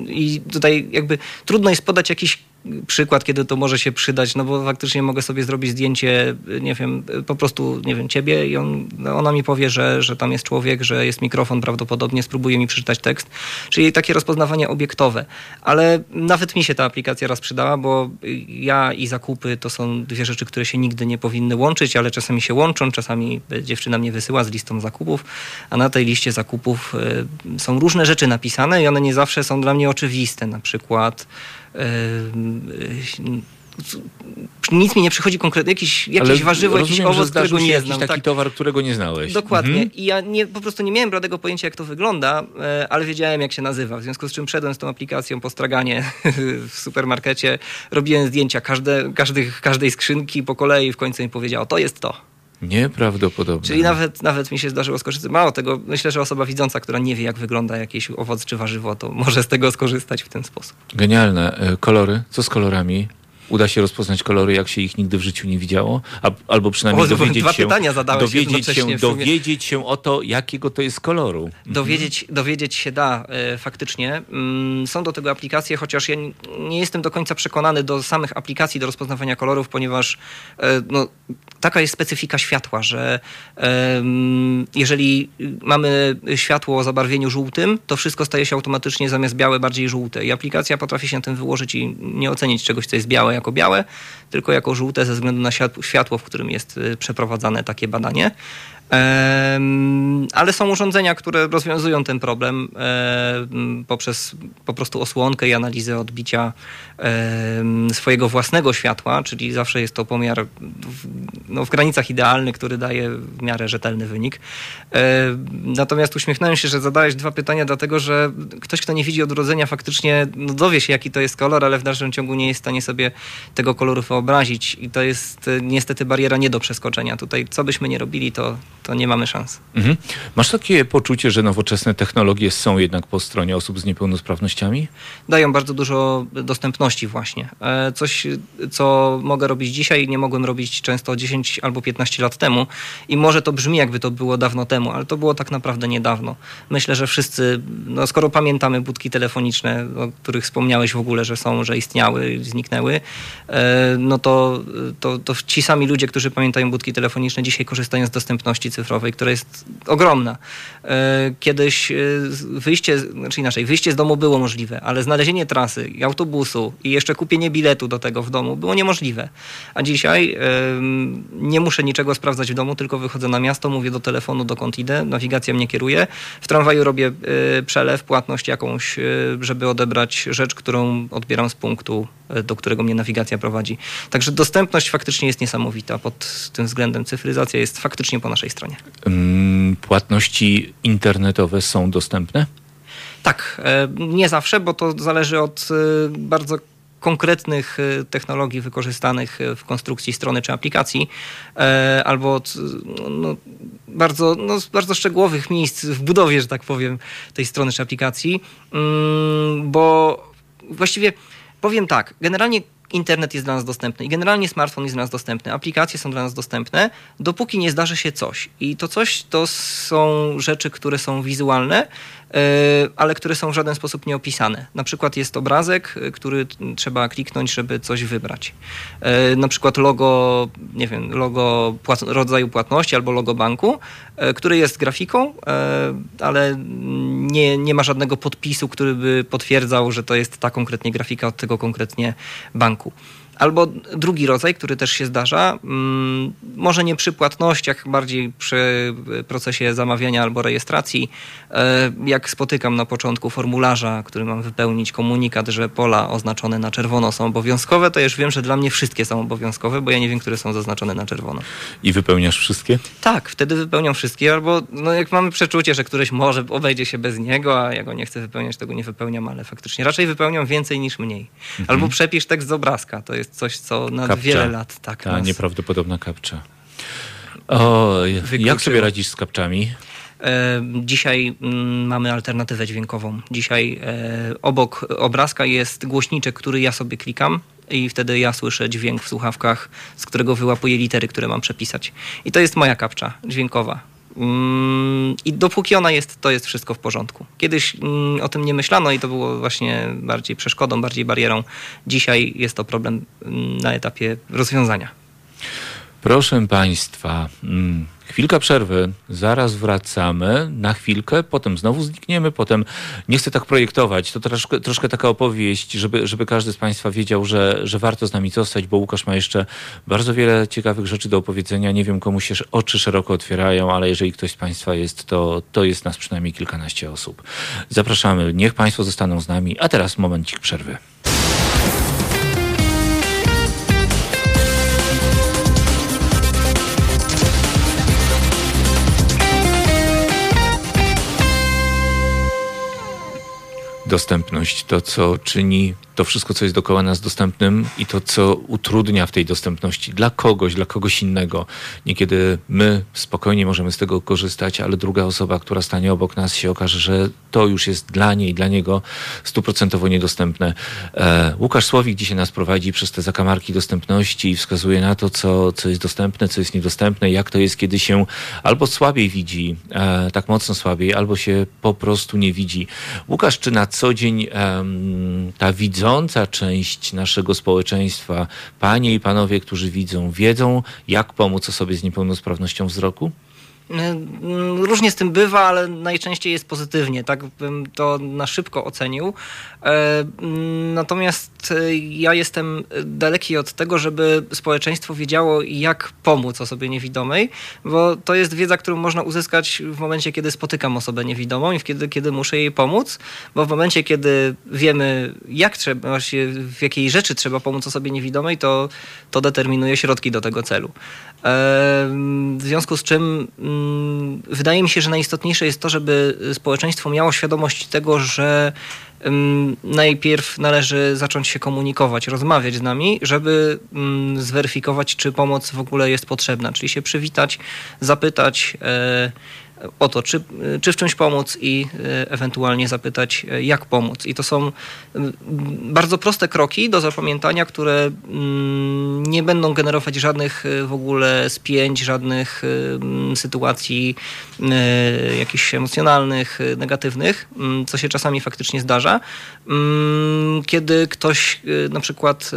I tutaj jakby trudno jest podać jakiś przykład, kiedy to może się przydać, no bo faktycznie mogę sobie zrobić zdjęcie, nie wiem, po prostu, nie wiem, ciebie i on, no ona mi powie, że, że tam jest człowiek, że jest mikrofon prawdopodobnie, spróbuje mi przeczytać tekst. Czyli takie rozpoznawanie obiektowe. Ale nawet mi się ta aplikacja raz przydała, bo ja i zakupy to są dwie rzeczy, które się nigdy nie powinny łączyć, ale czasami się łączą, czasami dziewczyna mnie wysyła z listą zakupów, a na tej liście zakupów y, są różne rzeczy napisane i one nie zawsze są dla mnie oczywiste. Na przykład nic mi nie przychodzi konkretnie, jakieś, jakieś Ale warzywo, jakiś rozumiem, że owoc, którego nie jakiś znam. taki Tak. towar, którego nie znałeś. Dokładnie. Mhm. I ja nie, po prostu nie miałem bladego pojęcia, jak to wygląda, e, ale wiedziałem, jak się nazywa. W związku z czym wszedłem z tą aplikacją po straganie w supermarkecie, robiłem zdjęcia każde, każdych, każdej skrzynki po kolei i w końcu mi powiedział, to jest to. Nieprawdopodobne. Czyli nawet, nawet mi się zdarzyło skorzystać. Mało tego, myślę, że osoba widząca, która nie wie, jak wygląda jakiś owoc czy warzywo, to może z tego skorzystać w ten sposób. Genialne. E, Kolory? Co z kolorami? Uda się rozpoznać kolory, jak się ich nigdy w życiu nie widziało? A, albo przynajmniej O, dowiedzieć dwa się, pytania zadałeś dowiedzieć się, dowiedzieć się o to, jakiego to jest koloru. Dowiedzieć, dowiedzieć się da e, faktycznie. Mm, Są do tego aplikacje, chociaż ja nie- jestem do końca przekonany do samych aplikacji do rozpoznawania kolorów, ponieważ e, no, taka jest specyfika światła, że em, jeżeli mamy światło o zabarwieniu żółtym, to wszystko staje się automatycznie zamiast białe bardziej żółte. I aplikacja potrafi się na tym wyłożyć i nie ocenić czegoś, co jest białe jako białe, tylko jako żółte ze względu na świat- światło, w którym jest e, przeprowadzane takie badanie. Ale są urządzenia, które rozwiązują ten problem poprzez po prostu osłonkę i analizę odbicia swojego własnego światła, czyli zawsze jest to pomiar w, no, w granicach idealnych, który daje w miarę rzetelny wynik. Natomiast uśmiechnąłem się, że zadałeś dwa pytania, dlatego że ktoś, kto nie widzi odrodzenia, faktycznie no, dowie się, jaki to jest kolor, ale w dalszym ciągu nie jest w stanie sobie tego koloru wyobrazić i to jest niestety bariera nie do przeskoczenia. Tutaj co byśmy nie robili, to, to nie mamy szans. Mhm. Masz takie poczucie, że nowoczesne technologie są jednak po stronie osób z niepełnosprawnościami? Dają bardzo dużo dostępności właśnie. E, coś, co mogę robić dzisiaj, nie mogłem robić często 10 albo 15 lat temu i może to brzmi jakby to było dawno temu, ale to było tak naprawdę niedawno. Myślę, że wszyscy, no skoro pamiętamy budki telefoniczne, o których wspomniałeś w ogóle, że są, że istniały, zniknęły, e, no to, to, to ci sami ludzie, którzy pamiętają budki telefoniczne, dzisiaj korzystają z dostępności cyfrowej, która jest ogromna. E, kiedyś e, wyjście, znaczy inaczej, wyjście z domu było możliwe, ale znalezienie trasy i autobusu i jeszcze kupienie biletu do tego w domu było niemożliwe. A dzisiaj e, nie muszę niczego sprawdzać w domu, tylko wychodzę na miasto, mówię do telefonu, dokąd idę, nawigacja mnie kieruje. W tramwaju robię przelew, płatność jakąś, żeby odebrać rzecz, którą odbieram z punktu, do którego mnie nawigacja prowadzi. Także dostępność faktycznie jest niesamowita pod tym względem. Cyfryzacja jest faktycznie po naszej stronie. Mm, płatności internetowe są dostępne? Tak, e, nie zawsze, bo to zależy od e, bardzo konkretnych e, technologii wykorzystanych w konstrukcji strony czy aplikacji, albo od no, bardzo, no, bardzo szczegółowych miejsc w budowie, że tak powiem, tej strony czy aplikacji, mm, bo właściwie powiem tak, generalnie internet jest dla nas dostępny i generalnie smartfon jest dla nas dostępny, aplikacje są dla nas dostępne, dopóki nie zdarzy się coś. I to coś to są rzeczy, które są wizualne, ale które są w żaden sposób nie opisane. Na przykład jest obrazek, e, który trzeba kliknąć, żeby coś wybrać. E, na przykład logo, nie wiem, logo rodzaju płatności albo logo banku, który jest grafiką, ale nie, nie ma żadnego podpisu, który by potwierdzał, że to jest ta konkretnie grafika od tego konkretnie banku. Albo drugi rodzaj, który też się zdarza, mm, może nie przy płatnościach, bardziej przy procesie zamawiania albo rejestracji. E, jak spotykam na początku formularza, który mam wypełnić komunikat, że pola oznaczone na czerwono są obowiązkowe, to już wiem, że dla mnie wszystkie są obowiązkowe, bo ja nie wiem, które są zaznaczone na czerwono. I wypełniasz wszystkie? Tak, wtedy wypełniam wszystkie, albo no jak mamy przeczucie, że któreś może obejdzie się bez niego, a ja go nie chcę wypełniać, tego nie wypełniam, ale faktycznie raczej wypełniam więcej niż mniej. Mhm. Albo przepisz tekst z obrazka, to jest jest coś, co na kapcza. wiele lat tak. Ta nas... nieprawdopodobna kapcza. O, jak sobie radzisz z kapczami? E, dzisiaj mm, mamy alternatywę dźwiękową. Dzisiaj e, obok obrazka jest głośniczek, który ja sobie klikam i wtedy ja słyszę dźwięk w słuchawkach, z którego wyłapuję litery, które mam przepisać. I to jest moja kapcza dźwiękowa. Mm, I dopóki ona jest, to jest wszystko w porządku. Kiedyś mm, o tym nie myślano i to było właśnie bardziej przeszkodą, bardziej barierą. Dzisiaj jest to problem mm, na etapie rozwiązania. Proszę Państwa, Chwilka przerwy, zaraz wracamy na chwilkę, potem znowu znikniemy, potem nie chcę tak projektować. To troszkę, troszkę taka opowieść, żeby, żeby każdy z Państwa wiedział, że, że warto z nami zostać, bo Łukasz ma jeszcze bardzo wiele ciekawych rzeczy do opowiedzenia. Nie wiem, komu się oczy szeroko otwierają, ale jeżeli ktoś z Państwa jest, to, to jest nas przynajmniej kilkanaście osób. Zapraszamy, niech Państwo zostaną z nami, a teraz momencik przerwy. Dostępność, to co czyni to wszystko, co jest dookoła nas dostępnym i to, co utrudnia w tej dostępności dla kogoś, dla kogoś innego. Niekiedy my spokojnie możemy z tego korzystać, ale druga osoba, która stanie obok nas, się okaże, że to już jest dla niej, dla niego stuprocentowo niedostępne. E, Łukasz Słowik dzisiaj nas prowadzi przez te zakamarki dostępności i wskazuje na to, co, co jest dostępne, co jest niedostępne, jak to jest, kiedy się albo słabiej widzi, e, tak mocno słabiej, albo się po prostu nie widzi. Łukasz, czy na co dzień e, ta widząca część naszego społeczeństwa, panie i panowie, którzy widzą, wiedzą, jak pomóc osobie z niepełnosprawnością wzroku? Mm, różnie z tym bywa, ale najczęściej jest pozytywnie, tak bym to na szybko ocenił. E, mm, e, ja jestem daleki od tego, żeby społeczeństwo wiedziało, jak pomóc osobie niewidomej, bo to jest wiedza, którą można uzyskać w momencie, kiedy spotykam osobę niewidomą i kiedy, kiedy muszę jej pomóc, bo w momencie, kiedy wiemy, jak trzeba, w jakiej rzeczy trzeba pomóc osobie niewidomej, to, to determinuje środki do tego celu. W związku z czym mm, wydaje mi się, że najistotniejsze jest to, żeby społeczeństwo miało świadomość tego, że najpierw należy zacząć się komunikować, rozmawiać z nami, żeby zweryfikować, czy pomoc w ogóle jest potrzebna, czyli się przywitać, zapytać e, o to, czy, czy w czymś pomóc i e, ewentualnie zapytać, e, jak pomóc. I to są bardzo proste kroki do zapamiętania, które mm, nie będą generować żadnych e, w ogóle spięć, żadnych sytuacji jakichś emocjonalnych, negatywnych, co się czasami faktycznie zdarza. Kiedy ktoś na przykład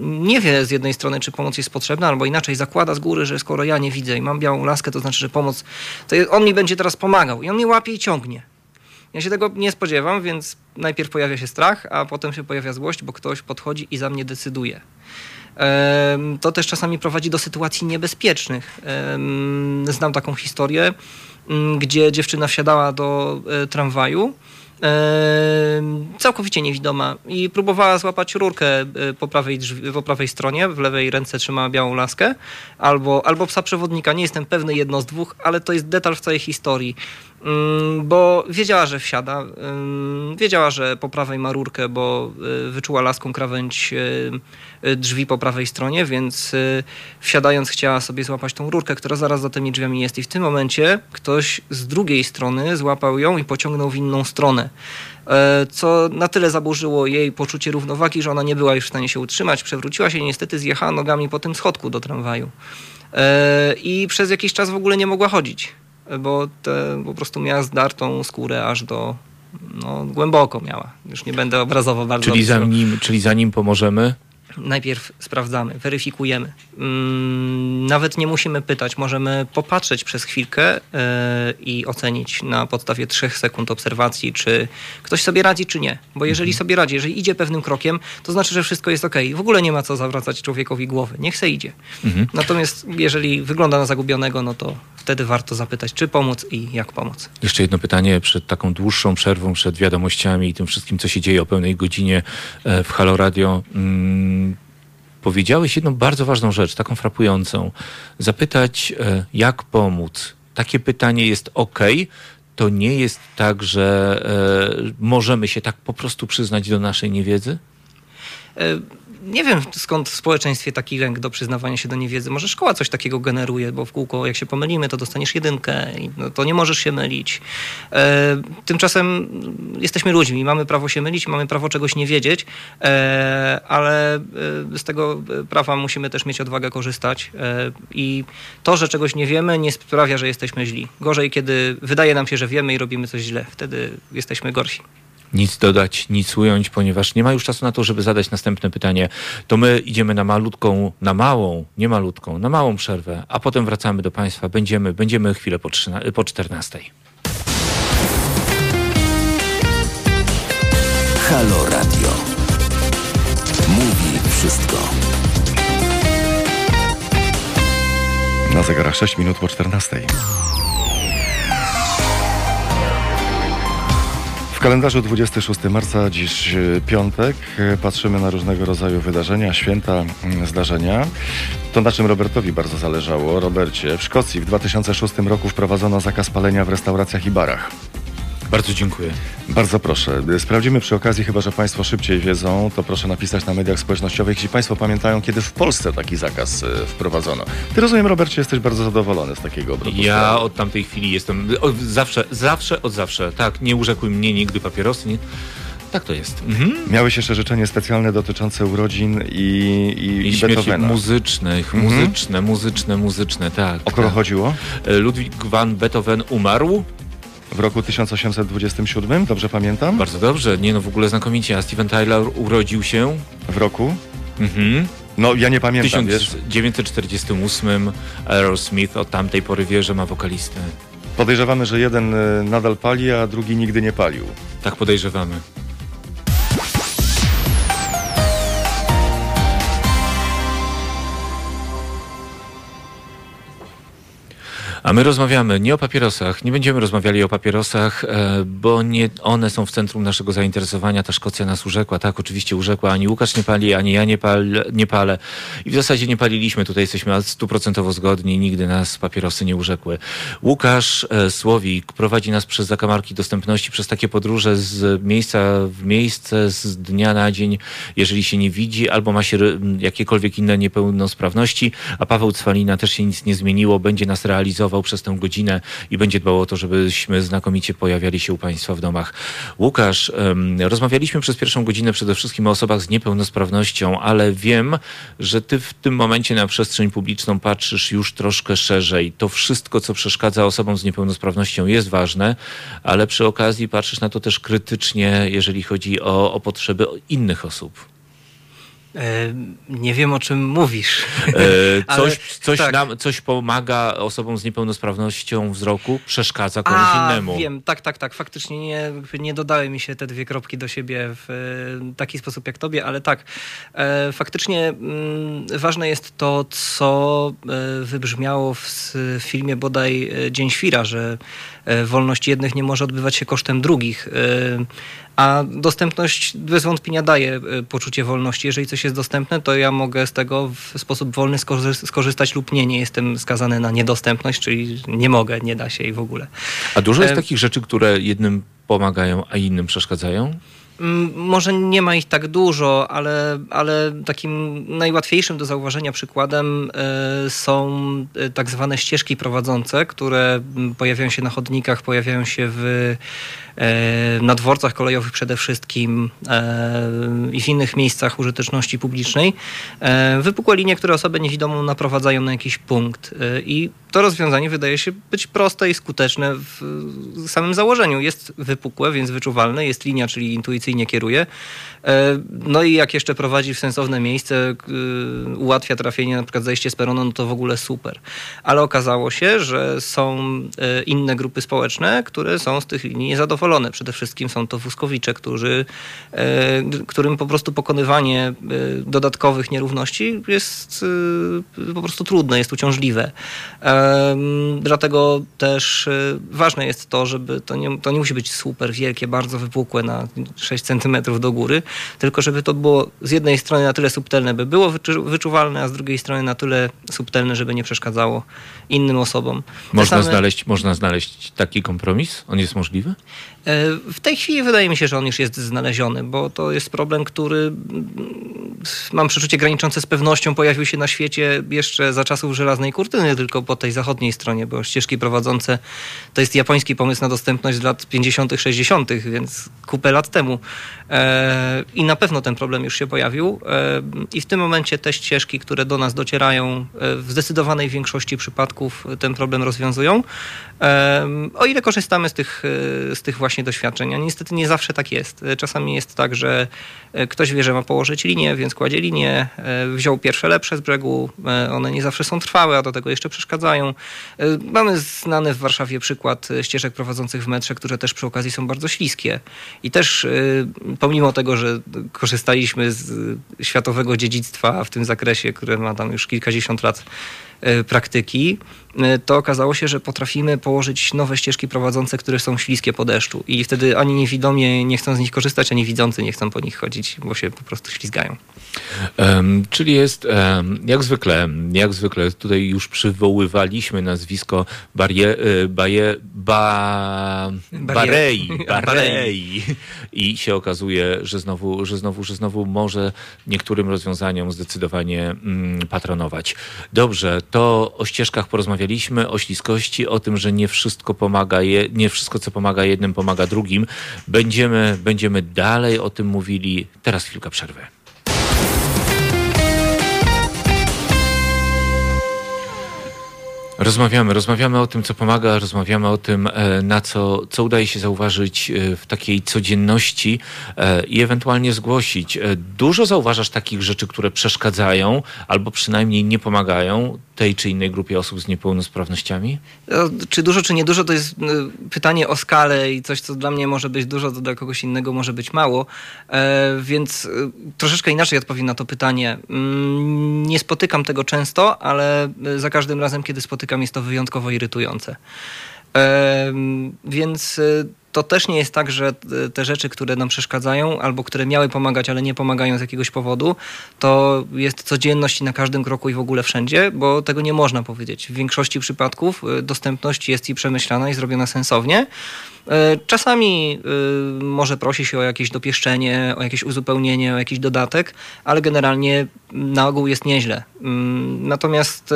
nie wie z jednej strony, czy pomoc jest potrzebna, albo inaczej zakłada z góry, że skoro ja nie widzę i mam białą laskę, to znaczy, że pomoc, to on mi będzie teraz pomagał i on mnie łapie i ciągnie. Ja się tego nie spodziewam, więc najpierw pojawia się strach, a potem się pojawia złość, bo ktoś podchodzi i za mnie decyduje. To też czasami prowadzi do sytuacji niebezpiecznych. Znam taką historię, mm, gdzie dziewczyna wsiadała do e, tramwaju całkowicie niewidoma i próbowała złapać rurkę e, po prawej, drzwi, po prawej stronie, w lewej ręce trzymała białą laskę, albo, albo psa przewodnika, nie jestem pewny jedno z dwóch, ale to jest detal w całej historii. Mm, bo wiedziała, że wsiada, wiedziała, że po prawej ma rurkę, bo y, wyczuła laską krawędź y, y, drzwi po prawej stronie, więc wsiadając chciała sobie złapać tą rurkę, która zaraz za tymi drzwiami jest. I w tym momencie ktoś z drugiej strony złapał ją i pociągnął w inną stronę. E, co na tyle zaburzyło jej poczucie równowagi, że ona nie była już w stanie się utrzymać, przewróciła się i niestety zjechała nogami po tym schodku do tramwaju. E, I przez jakiś czas w ogóle nie mogła chodzić bo te, po prostu miała zdartą skórę aż do, no, głęboko miała. Już nie będę obrazowo bardzo... Czyli zanim, czyli zanim pomożemy, najpierw sprawdzamy, weryfikujemy. Mm, nawet nie musimy pytać, możemy popatrzeć przez chwilkę e, i ocenić na podstawie trzech sekund obserwacji, czy ktoś sobie radzi, czy nie. Bo jeżeli mhm. sobie radzi, jeżeli idzie pewnym krokiem, to znaczy, że wszystko jest ok. W ogóle nie ma co zawracać człowiekowi głowy. Niech se idzie. Mhm. Natomiast jeżeli wygląda na zagubionego, no to wtedy warto zapytać, czy pomóc i jak pomóc. Jeszcze jedno pytanie przed taką dłuższą przerwą, przed wiadomościami i tym wszystkim, co się dzieje o pełnej godzinie e, w Halo Radio. Mm, powiedziałeś jedną bardzo ważną rzecz, taką frapującą. Zapytać, e, jak pomóc. Takie pytanie jest ok. To nie jest tak, że e, możemy się tak po prostu przyznać do naszej niewiedzy? Nie wiem skąd w społeczeństwie taki lęk do przyznawania się do niewiedzy. Może szkoła coś takiego generuje, bo w kółko jak się pomylimy, to dostaniesz jedynkę i no, to nie możesz się mylić. E, tymczasem jesteśmy ludźmi, mamy prawo się mylić, mamy prawo czegoś nie wiedzieć, e, ale e, z tego prawa musimy też mieć odwagę korzystać e, i to, że czegoś nie wiemy nie sprawia, że jesteśmy źli. Gorzej, kiedy wydaje nam się, że wiemy i robimy coś źle. Wtedy jesteśmy gorsi nic dodać, nic ująć, ponieważ nie ma już czasu na to, żeby zadać następne pytanie. To my idziemy na malutką, na małą, nie malutką, na małą przerwę, a potem wracamy do Państwa. Będziemy, będziemy chwilę po, 13, po 14. Halo Radio. Mówi wszystko. Na zegarach 6 minut po 14. kalendarzu 26 marca, dziś e, piątek, patrzymy na różnego rodzaju wydarzenia, święta, mm, zdarzenia. To na czym Robertowi bardzo zależało. Robercie, w Szkocji w 2006 roku wprowadzono zakaz palenia w restauracjach i barach. Bardzo dziękuję. Bardzo proszę. Sprawdzimy przy okazji, chyba że Państwo szybciej wiedzą, to proszę napisać na mediach społecznościowych, jeśli Państwo pamiętają, kiedy w Polsce taki zakaz e, wprowadzono. Ty rozumiem, Robercie, jesteś bardzo zadowolony z takiego obrotu. Ja od tamtej chwili jestem, zawsze, zawsze, od zawsze, tak, nie urzekły mnie nigdy papierosy, nie? Tak to jest. Mhm. Miałeś jeszcze życzenie specjalne dotyczące urodzin i, i, I, i Beethovena. muzycznych, mhm. muzyczne, muzyczne, muzyczne, tak. O kogo tak. chodziło? E, Ludwig van Beethoven umarł w roku 1827, dobrze pamiętam? Bardzo dobrze, nie no w ogóle znakomicie. A Steven Tyler urodził się w roku mhm. No ja nie pamiętam, W wiesz. 1948 Aerosmith od tamtej pory wie, że ma wokalistę. Podejrzewamy, że jeden y, nadal pali, a drugi nigdy nie palił. Tak podejrzewamy. A my rozmawiamy nie o papierosach, nie będziemy rozmawiali o papierosach, e, bo nie one są w centrum naszego zainteresowania. Ta Szkocja nas urzekła, tak, oczywiście urzekła. Ani Łukasz nie pali, ani ja nie, pal, nie palę. I w zasadzie nie paliliśmy, tutaj jesteśmy stuprocentowo zgodni, nigdy nas papierosy nie urzekły. Łukasz e, Słowik prowadzi nas przez zakamarki dostępności, przez takie podróże z miejsca w miejsce, z dnia na dzień, jeżeli się nie widzi, albo ma się ry- jakiekolwiek inne niepełnosprawności, a Paweł Cwalina też się nic nie zmieniło, będzie nas realizował przez tę godzinę i będzie dbał o to, żebyśmy znakomicie pojawiali się u Państwa w domach. Łukasz, rozmawialiśmy przez pierwszą godzinę przede wszystkim o osobach z niepełnosprawnością, ale wiem, że Ty w tym momencie na przestrzeń publiczną patrzysz już troszkę szerzej. To wszystko, co przeszkadza osobom z niepełnosprawnością jest ważne, ale przy okazji patrzysz na to też krytycznie, jeżeli chodzi o, o potrzeby innych osób. E, Nie wiem, o czym mówisz. E, coś, coś, tak. nam, coś pomaga osobom z niepełnosprawnością wzroku, przeszkadza komuś A, innemu. wiem, tak, tak, tak. Faktycznie nie, nie dodały mi się te dwie kropki do siebie w e, taki sposób jak tobie, ale tak. Faktycznie mm, ważne jest to, co wybrzmiało w filmie bodaj Dzień Świra, że wolność jednych nie może odbywać się kosztem drugich. A dostępność bez wątpienia daje poczucie wolności. Jeżeli coś jest dostępne, to ja mogę z tego w sposób wolny skorzy- skorzystać lub nie. Nie jestem skazany na niedostępność, czyli nie mogę, nie da się i w ogóle. A dużo jest E, takich rzeczy, które jednym pomagają, a innym przeszkadzają? Może nie ma ich tak dużo, ale, ale takim najłatwiejszym do zauważenia przykładem e, są e, tak zwane ścieżki prowadzące, które pojawiają się na chodnikach, pojawiają się w, e, na dworcach kolejowych przede wszystkim i w innych miejscach użyteczności publicznej. Wypukłe linie, które osobę niewidomą naprowadzają na jakiś punkt. I to rozwiązanie wydaje się być proste i skuteczne w samym założeniu. Jest wypukłe, więc wyczuwalne, jest linia, czyli intuicyjnie kieruje. E, No i jak jeszcze prowadzi w sensowne miejsce, y, ułatwia trafienie, na przykład zejście z peronu, no to w ogóle super. Ale okazało się, że są e, inne grupy społeczne, które są z tych linii niezadowolone. Przede wszystkim są to wózkowicze, którzy, e, którym po prostu pokonywanie e, dodatkowych nierówności jest e, po prostu trudne, jest uciążliwe. Dlatego też e, ważne jest to, żeby to nie, to nie musi być super wielkie, bardzo wypukłe na 6 centymetrów do góry, tylko żeby to było z jednej strony na tyle subtelne, by było wyczu- wyczuwalne, a z drugiej strony na tyle subtelne, żeby nie przeszkadzało innym osobom. Te Można, same- znaleźć, można znaleźć taki kompromis? On jest możliwy? E, W tej chwili wydaje mi się, że on już jest znaleziony, bo to jest problem, który mm, mam przeczucie graniczące z pewnością pojawił się na świecie jeszcze za czasów żelaznej kurtyny, tylko po tej zachodniej stronie, bo ścieżki prowadzące to jest japoński pomysł na dostępność z lat 50., 60., więc kupę lat temu. E, I na pewno ten problem już się pojawił. E, I w tym momencie te ścieżki, które do nas docierają, w zdecydowanej większości przypadków ten problem rozwiązują. O ile korzystamy z tych, z tych właśnie doświadczeń. A niestety nie zawsze tak jest. Czasami jest tak, że e, ktoś wie, że ma położyć linię, więc kładzie linię, e, wziął pierwsze lepsze z brzegu. e, One nie zawsze są trwałe, a do tego jeszcze przeszkadzają. Mamy znany w Warszawie przykład ścieżek prowadzących w metrze, które też przy okazji są bardzo śliskie. I też pomimo tego, że korzystaliśmy z światowego dziedzictwa w tym zakresie, które ma tam już kilkadziesiąt lat praktyki, e, to okazało się, że potrafimy położyć nowe ścieżki prowadzące, które są śliskie po deszczu. I wtedy ani niewidomie nie chcą z nich korzystać, ani widzący nie chcą po nich chodzić, bo się po prostu ślizgają. Em, czyli jest, em, jak zwykle, jak zwykle tutaj już przywoływaliśmy nazwisko Barie, e, baje, ba, Barei, Barei i się okazuje, że znowu, że znowu, że znowu może niektórym rozwiązaniom zdecydowanie mm, patronować. Dobrze, to o ścieżkach porozmawialiśmy, o śliskości, o tym, że nie wszystko pomaga, je, nie wszystko co pomaga jednym pomaga drugim. Będziemy, będziemy dalej o tym mówili. Teraz chwilka przerwy. Rozmawiamy, rozmawiamy o tym, co pomaga, rozmawiamy o tym, e, na co, co udaje się zauważyć e, w takiej codzienności e, i ewentualnie zgłosić. Dużo zauważasz takich rzeczy, które przeszkadzają albo przynajmniej nie pomagają tej czy innej grupie osób z niepełnosprawnościami? Czy dużo, czy niedużo, to jest pytanie o skalę i coś, co dla mnie może być dużo, to dla kogoś innego może być mało. Więc troszeczkę inaczej odpowiem na to pytanie. Mm, nie spotykam tego często, ale za każdym razem, kiedy spotykam, jest to wyjątkowo irytujące. Więc y, to też nie jest tak, że te rzeczy, które nam przeszkadzają, albo które miały pomagać, ale nie pomagają z jakiegoś powodu, to jest codzienność na każdym kroku i w ogóle wszędzie, bo tego nie można powiedzieć. W większości przypadków y, dostępność jest i przemyślana i zrobiona sensownie. Y, czasami może prosi się o jakieś dopieszczenie, o jakieś uzupełnienie, o jakiś dodatek, ale generalnie na ogół jest nieźle. Mm, natomiast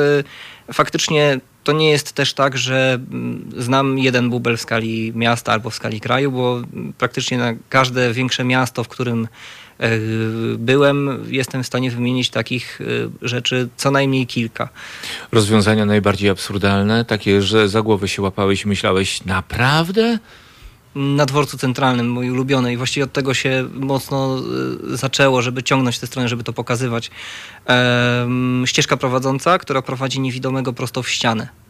faktycznie to nie jest też tak, że mm, znam jeden bubel w skali miasta albo w skali kraju, bo praktycznie na każde większe miasto, w którym e, byłem, jestem w stanie wymienić takich e, rzeczy co najmniej kilka. Rozwiązania najbardziej absurdalne, takie, że za głowę się łapałeś i myślałeś, naprawdę? Na dworcu centralnym, mój ulubiony i właściwie od tego się mocno y, zaczęło, żeby ciągnąć tę stronę, żeby to pokazywać. ścieżka prowadząca, która prowadzi niewidomego prosto w ścianę.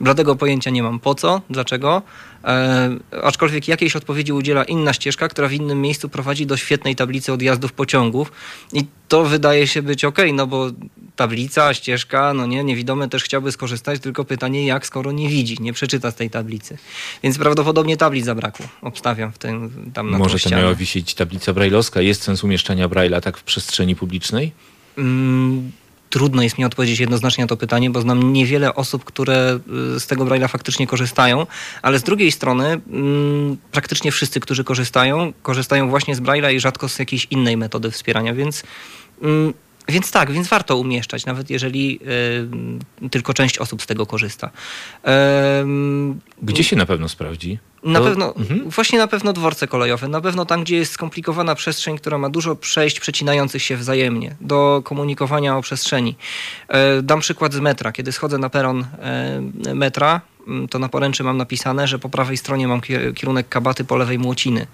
Bladego pojęcia nie mam. Po co, dlaczego, e, aczkolwiek jakiejś odpowiedzi udziela inna ścieżka, która w innym miejscu prowadzi do świetnej tablicy odjazdów pociągów. I to wydaje się być ok, no bo tablica, ścieżka, no nie, niewidomy też chciałby skorzystać, tylko pytanie jak, skoro nie widzi, nie przeczyta z tej tablicy. Więc prawdopodobnie tablic zabrakło, obstawiam w tym tam na Może to miała wisieć tablica brajlowska, jest sens umieszczania brajla tak w przestrzeni publicznej? Mm, trudno jest mi odpowiedzieć jednoznacznie na to pytanie, bo znam niewiele osób, które y, z tego Braille'a faktycznie korzystają, ale z drugiej strony mm, praktycznie wszyscy, którzy korzystają, korzystają właśnie z Braille'a i rzadko z jakiejś innej metody wspierania, więc mm, więc tak, więc warto umieszczać, nawet jeżeli y, tylko część osób z tego korzysta. Gdzie się na pewno sprawdzi? Na to... pewno, mhm. właśnie na pewno dworce kolejowe, na pewno tam, gdzie jest skomplikowana przestrzeń, która ma dużo przejść przecinających się wzajemnie do komunikowania o przestrzeni. E, dam przykład z metra. Kiedy schodzę na peron e, metra, to na poręczy mam napisane, że po prawej stronie mam kierunek Kabaty, po lewej Młociny.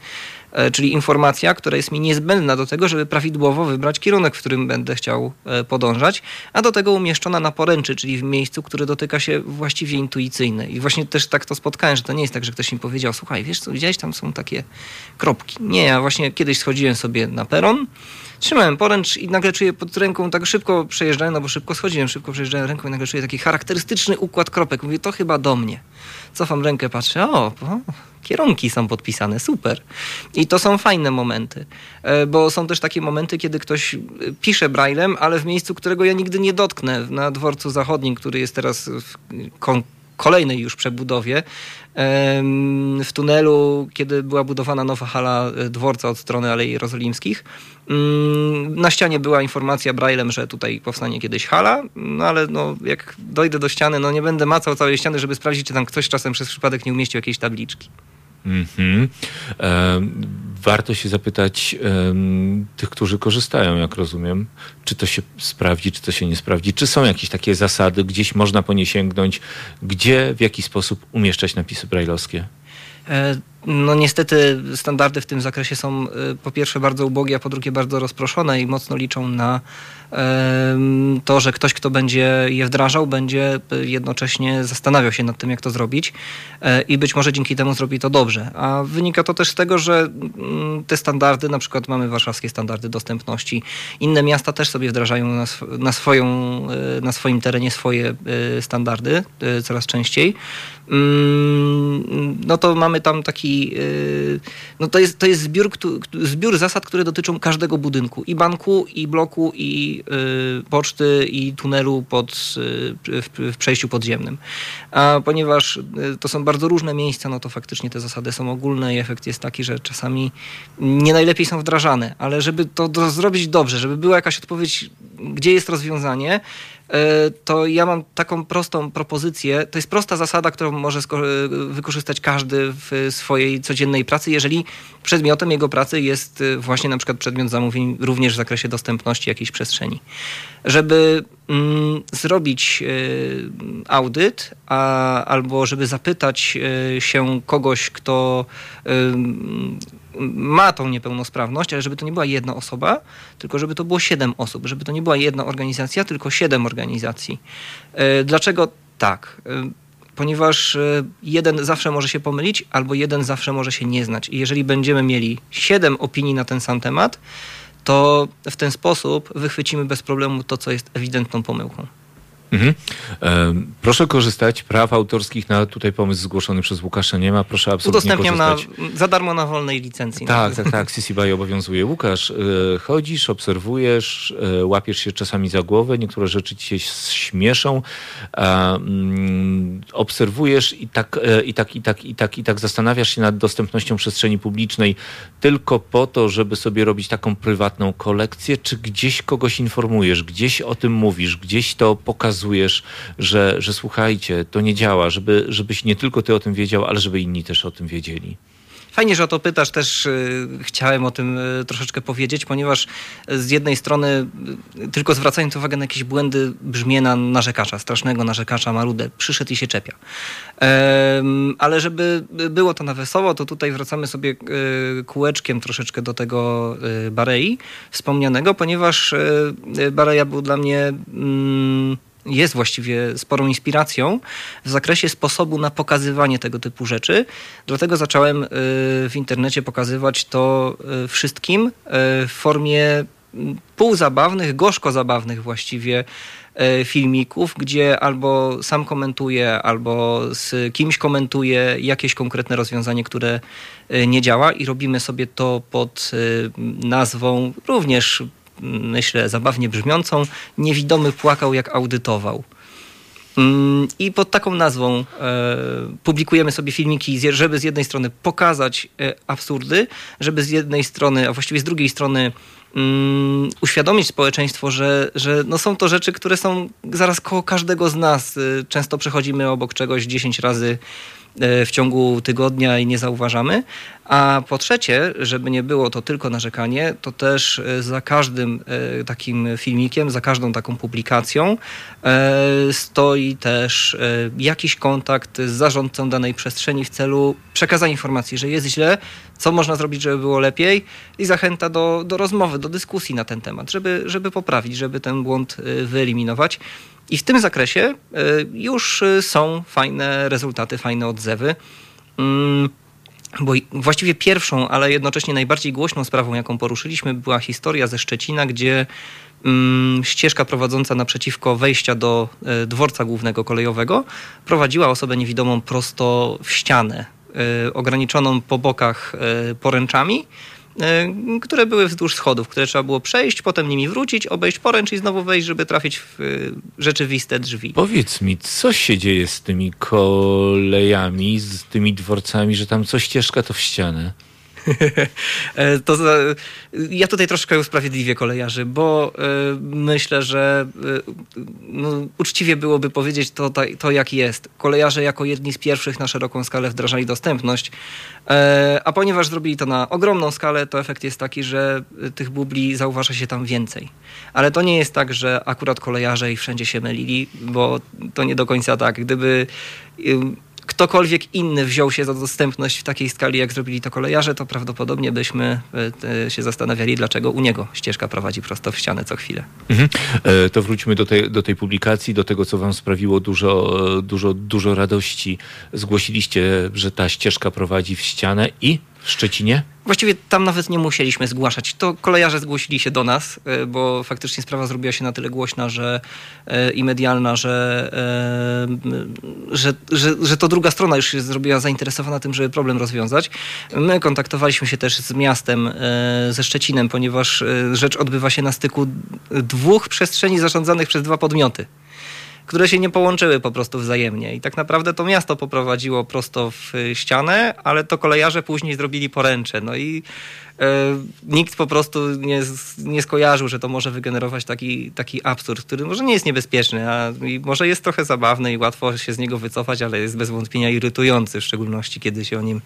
E, czyli informacja, która jest mi niezbędna do tego, żeby prawidłowo wybrać kierunek, w którym będę chciał e, podążać, a do tego umieszczona na poręczy, czyli w miejscu, które dotyka się właściwie intuicyjne. I właśnie też tak to spotkałem, że to nie jest tak, że ktoś mi powiedział, słuchaj, wiesz co, widziałeś, tam są takie kropki. Nie, ja właśnie kiedyś schodziłem sobie na peron, trzymałem poręcz i nagle czuję pod ręką, tak szybko przejeżdżałem, no bo szybko schodziłem, szybko przejeżdżałem ręką i nagle czuję taki charakterystyczny układ kropek. Mówię, to chyba do mnie. Cofam rękę, patrzę, o, o kierunki są podpisane, super. I to są fajne momenty, e, bo są też takie momenty, kiedy ktoś e, pisze braillem, ale w miejscu, którego ja nigdy nie dotknę, na dworcu zachodnim, który jest teraz w kolejnej już przebudowie. W tunelu, kiedy była budowana nowa hala e, dworca od strony Alei Jerozolimskich, mm, na ścianie była informacja Braillem, że tutaj powstanie kiedyś hala, no ale no, jak dojdę do ściany, no nie będę macał całej ściany, żeby sprawdzić, czy tam ktoś czasem przez przypadek nie umieścił jakiejś tabliczki. Mm-hmm. warto się zapytać tych, którzy korzystają, jak rozumiem, czy to się sprawdzi, czy to się nie sprawdzi, czy są jakieś takie zasady, gdzieś można po nie sięgnąć, gdzie, w jaki sposób umieszczać napisy brajlowskie? E, no niestety standardy w tym zakresie są e, po pierwsze bardzo ubogie, a po drugie bardzo rozproszone i mocno liczą na to, że ktoś, kto będzie je wdrażał, będzie jednocześnie zastanawiał się nad tym, jak to zrobić e, i być może dzięki temu zrobi to dobrze. A wynika to też z tego, że mm, te standardy, na przykład mamy warszawskie standardy dostępności, inne miasta też sobie wdrażają na, sw na swoją, e, na swoim terenie swoje standardy coraz częściej. Mm, no to mamy tam taki, no to jest, to jest zbiór, zbiór zasad, które dotyczą każdego budynku i banku, i bloku, i Y, poczty i tunelu pod, y, w, w przejściu podziemnym. A ponieważ y, to są bardzo różne miejsca, no to faktycznie te zasady są ogólne i efekt jest taki, że czasami nie najlepiej są wdrażane, ale żeby to zrobić dobrze, żeby była jakaś odpowiedź, gdzie jest rozwiązanie, to ja mam taką prostą propozycję. To jest prosta zasada, którą może wykorzystać każdy w swojej codziennej pracy, jeżeli przedmiotem jego pracy jest e, właśnie na przykład przedmiot zamówień również w zakresie dostępności jakiejś przestrzeni. Żeby mm, zrobić y, audyt, a, albo żeby zapytać y, się kogoś, kto y, ma tą niepełnosprawność, ale żeby to nie była jedna osoba, tylko żeby to było siedem osób, żeby to nie była jedna organizacja, tylko siedem organizacji. Dlaczego tak? ponieważ jeden zawsze może się pomylić, albo jeden zawsze może się nie znać. I jeżeli będziemy mieli siedem opinii na ten sam temat, to w ten sposób wychwycimy bez problemu to, co jest ewidentną pomyłką. Mhm. proszę korzystać praw autorskich na tutaj pomysł zgłoszony przez Łukasza nie ma. Proszę absolutnie Udostępniam korzystać. Na, za darmo na wolnej licencji. Tak, tak, tak. CC BY obowiązuje. Łukasz, e, chodzisz, obserwujesz, e, łapiesz się czasami za głowę, niektóre rzeczy ci się śmieszą, mm, obserwujesz i tak, e, i tak, i tak, i tak, i tak zastanawiasz się nad dostępnością przestrzeni publicznej tylko po to, żeby sobie robić taką prywatną kolekcję, czy gdzieś kogoś informujesz, gdzieś o tym mówisz, gdzieś to pokazujesz, pokazujesz, że, że słuchajcie, to nie działa, żeby, żebyś nie tylko ty o tym wiedział, ale żeby inni też o tym wiedzieli. Fajnie, że o to pytasz, też y, chciałem o tym y, troszeczkę powiedzieć, ponieważ z jednej strony y, tylko zwracając uwagę na jakieś błędy brzmiena narzekacza, strasznego narzekacza, marudę, przyszedł i się czepia. Ale żeby było to na wesoło, to tutaj wracamy sobie kółeczkiem troszeczkę do tego Barei wspomnianego, ponieważ Bareja był dla mnie mm, jest właściwie sporą inspiracją w zakresie sposobu na pokazywanie tego typu rzeczy. Dlatego zacząłem y, w internecie pokazywać to y, wszystkim y, w formie półzabawnych, gorzko zabawnych właściwie filmików, gdzie albo sam komentuję, albo z kimś komentuję jakieś konkretne rozwiązanie, które nie działa i robimy sobie to pod nazwą również myślę, zabawnie brzmiącą Niewidomy płakał jak audytował. Mm, I pod taką nazwą e, publikujemy sobie filmiki, żeby z jednej strony pokazać e, absurdy, żeby z jednej strony, a właściwie z drugiej strony um, uświadomić społeczeństwo, że, że no są to rzeczy, które są zaraz koło każdego z nas. E, często przechodzimy obok czegoś 10 razy w ciągu tygodnia i nie zauważamy, a po trzecie, żeby nie było to tylko narzekanie, to też e, za każdym e, takim filmikiem, za każdą taką publikacją e, stoi też jakiś kontakt z zarządcą danej przestrzeni w celu przekazania informacji, że jest źle, co można zrobić, żeby było lepiej i zachęta do, do rozmowy, do dyskusji na ten temat, żeby, żeby poprawić, żeby ten błąd wyeliminować. I w tym zakresie już są fajne rezultaty, fajne odzewy. Bo właściwie pierwszą, ale jednocześnie najbardziej głośną sprawą, jaką poruszyliśmy, była historia ze Szczecina, gdzie mm, ścieżka prowadząca naprzeciwko wejścia do e, dworca głównego kolejowego prowadziła osobę niewidomą prosto w ścianę, e, ograniczoną po bokach e, poręczami które były wzdłuż schodów, które trzeba było przejść, potem nimi wrócić, obejść poręcz i znowu wejść, żeby trafić w e, rzeczywiste drzwi. Powiedz mi, co się dzieje z tymi kolejami, z tymi dworcami, że tam co ścieżka to w ścianę? E, to ja tutaj troszkę usprawiedliwię kolejarzy, bo y, myślę, że y, no, uczciwie byłoby powiedzieć to, to, jak jest. Kolejarze jako jedni z pierwszych na szeroką skalę wdrażali dostępność, a ponieważ zrobili to na ogromną skalę, to efekt jest taki, że tych bubli zauważa się tam więcej. Ale to nie jest tak, że akurat kolejarze i wszędzie się mylili, bo to nie do końca tak. Gdyby ktokolwiek inny wziął się za dostępność w takiej skali, jak zrobili to kolejarze, to prawdopodobnie byśmy e, się zastanawiali, dlaczego u niego ścieżka prowadzi prosto w ścianę co chwilę. Mhm. E, to wróćmy do tej, do tej publikacji, do tego, co wam sprawiło dużo, dużo, dużo radości. Zgłosiliście, że ta ścieżka prowadzi w ścianę i w Szczecinie? Właściwie tam nawet nie musieliśmy zgłaszać. To kolejarze zgłosili się do nas, e, bo faktycznie sprawa zrobiła się na tyle głośna że, e, i medialna, że, e, że, że, że to druga strona już się zrobiła zainteresowana tym, żeby problem rozwiązać. My kontaktowaliśmy się też z miastem, ze Szczecinem, ponieważ rzecz odbywa się na styku dwóch przestrzeni zarządzanych przez dwa podmioty. Które się nie połączyły po prostu wzajemnie. I tak naprawdę to miasto poprowadziło prosto w ścianę, ale to kolejarze później zrobili poręcze. No i e, nikt po prostu nie, nie skojarzył, że to może wygenerować taki, taki absurd, który może nie jest niebezpieczny, a może jest trochę zabawny i łatwo się z niego wycofać, ale jest bez wątpienia irytujący, w szczególności kiedy się o nim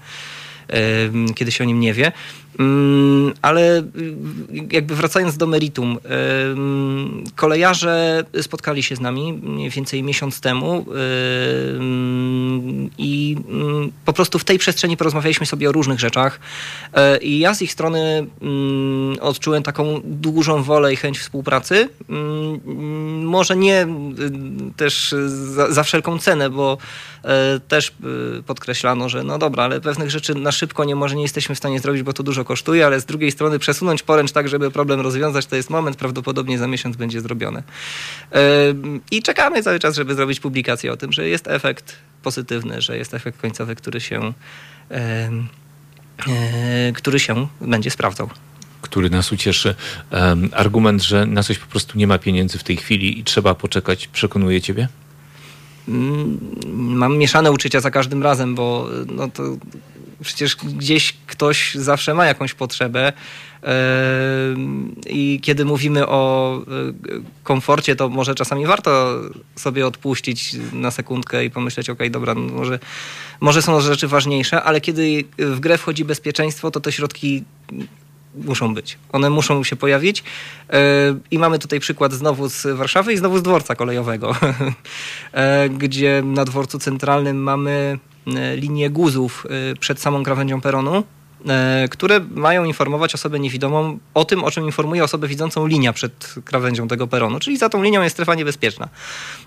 kiedy się o nim nie wie. Mm, ale y, jakby wracając do meritum, kolejarze spotkali się z nami mniej więcej miesiąc temu i mm, po prostu w tej przestrzeni porozmawialiśmy sobie o różnych rzeczach e, i ja z ich strony odczułem taką dużą wolę i chęć współpracy. Może nie y, też za, za wszelką cenę, bo też y, podkreślano, że no dobra, ale pewnych rzeczy na szybko nie może nie jesteśmy w stanie zrobić, bo to dużo kosztuje, ale z drugiej strony przesunąć poręcz tak, żeby problem rozwiązać, to jest moment, prawdopodobnie za miesiąc będzie zrobione. I czekamy cały czas, żeby zrobić publikację o tym, że jest efekt pozytywny, że jest efekt końcowy, który się, e, który się będzie sprawdzał który nas ucieszy. argument, że na coś po prostu nie ma pieniędzy w tej chwili i trzeba poczekać, przekonuje ciebie? Mm, mam mieszane uczucia za każdym razem, bo no to przecież gdzieś ktoś zawsze ma jakąś potrzebę. I kiedy mówimy o e, komforcie, to może czasami warto sobie odpuścić na sekundkę i pomyśleć, ok, dobra, no może, może są rzeczy ważniejsze, ale kiedy w grę wchodzi bezpieczeństwo, to te środki muszą być. One muszą się pojawić. E, I mamy tutaj przykład znowu z Warszawy i znowu z dworca kolejowego, e, gdzie na dworcu centralnym mamy E, linie guzów e, przed samą krawędzią peronu, e, które mają informować osobę niewidomą o tym, o czym informuje osobę widzącą linia przed krawędzią tego peronu, czyli za tą linią jest strefa niebezpieczna.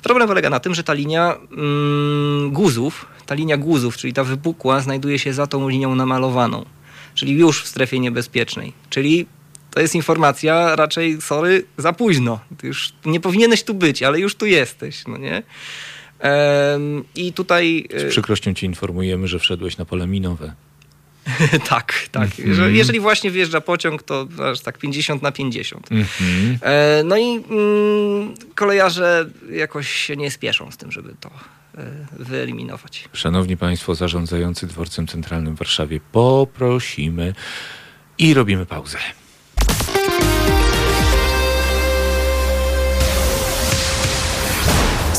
Problem polega na tym, że ta linia mm, guzów, ta linia guzów, czyli ta wypukła, znajduje się za tą linią namalowaną, czyli już w strefie niebezpiecznej, czyli to jest informacja raczej, sorry, za późno. Ty już nie powinieneś tu być, ale już tu jesteś, no nie? I tutaj... Z przykrością ci informujemy, że wszedłeś na pole minowe. tak, tak. Mm -hmm. Jeżeli właśnie wjeżdża pociąg, to aż tak 50 na 50. Mm -hmm. e, no i mm, kolejarze jakoś się nie spieszą z tym, żeby to e, wyeliminować. Szanowni Państwo zarządzający Dworcem Centralnym w Warszawie, poprosimy i robimy pauzę.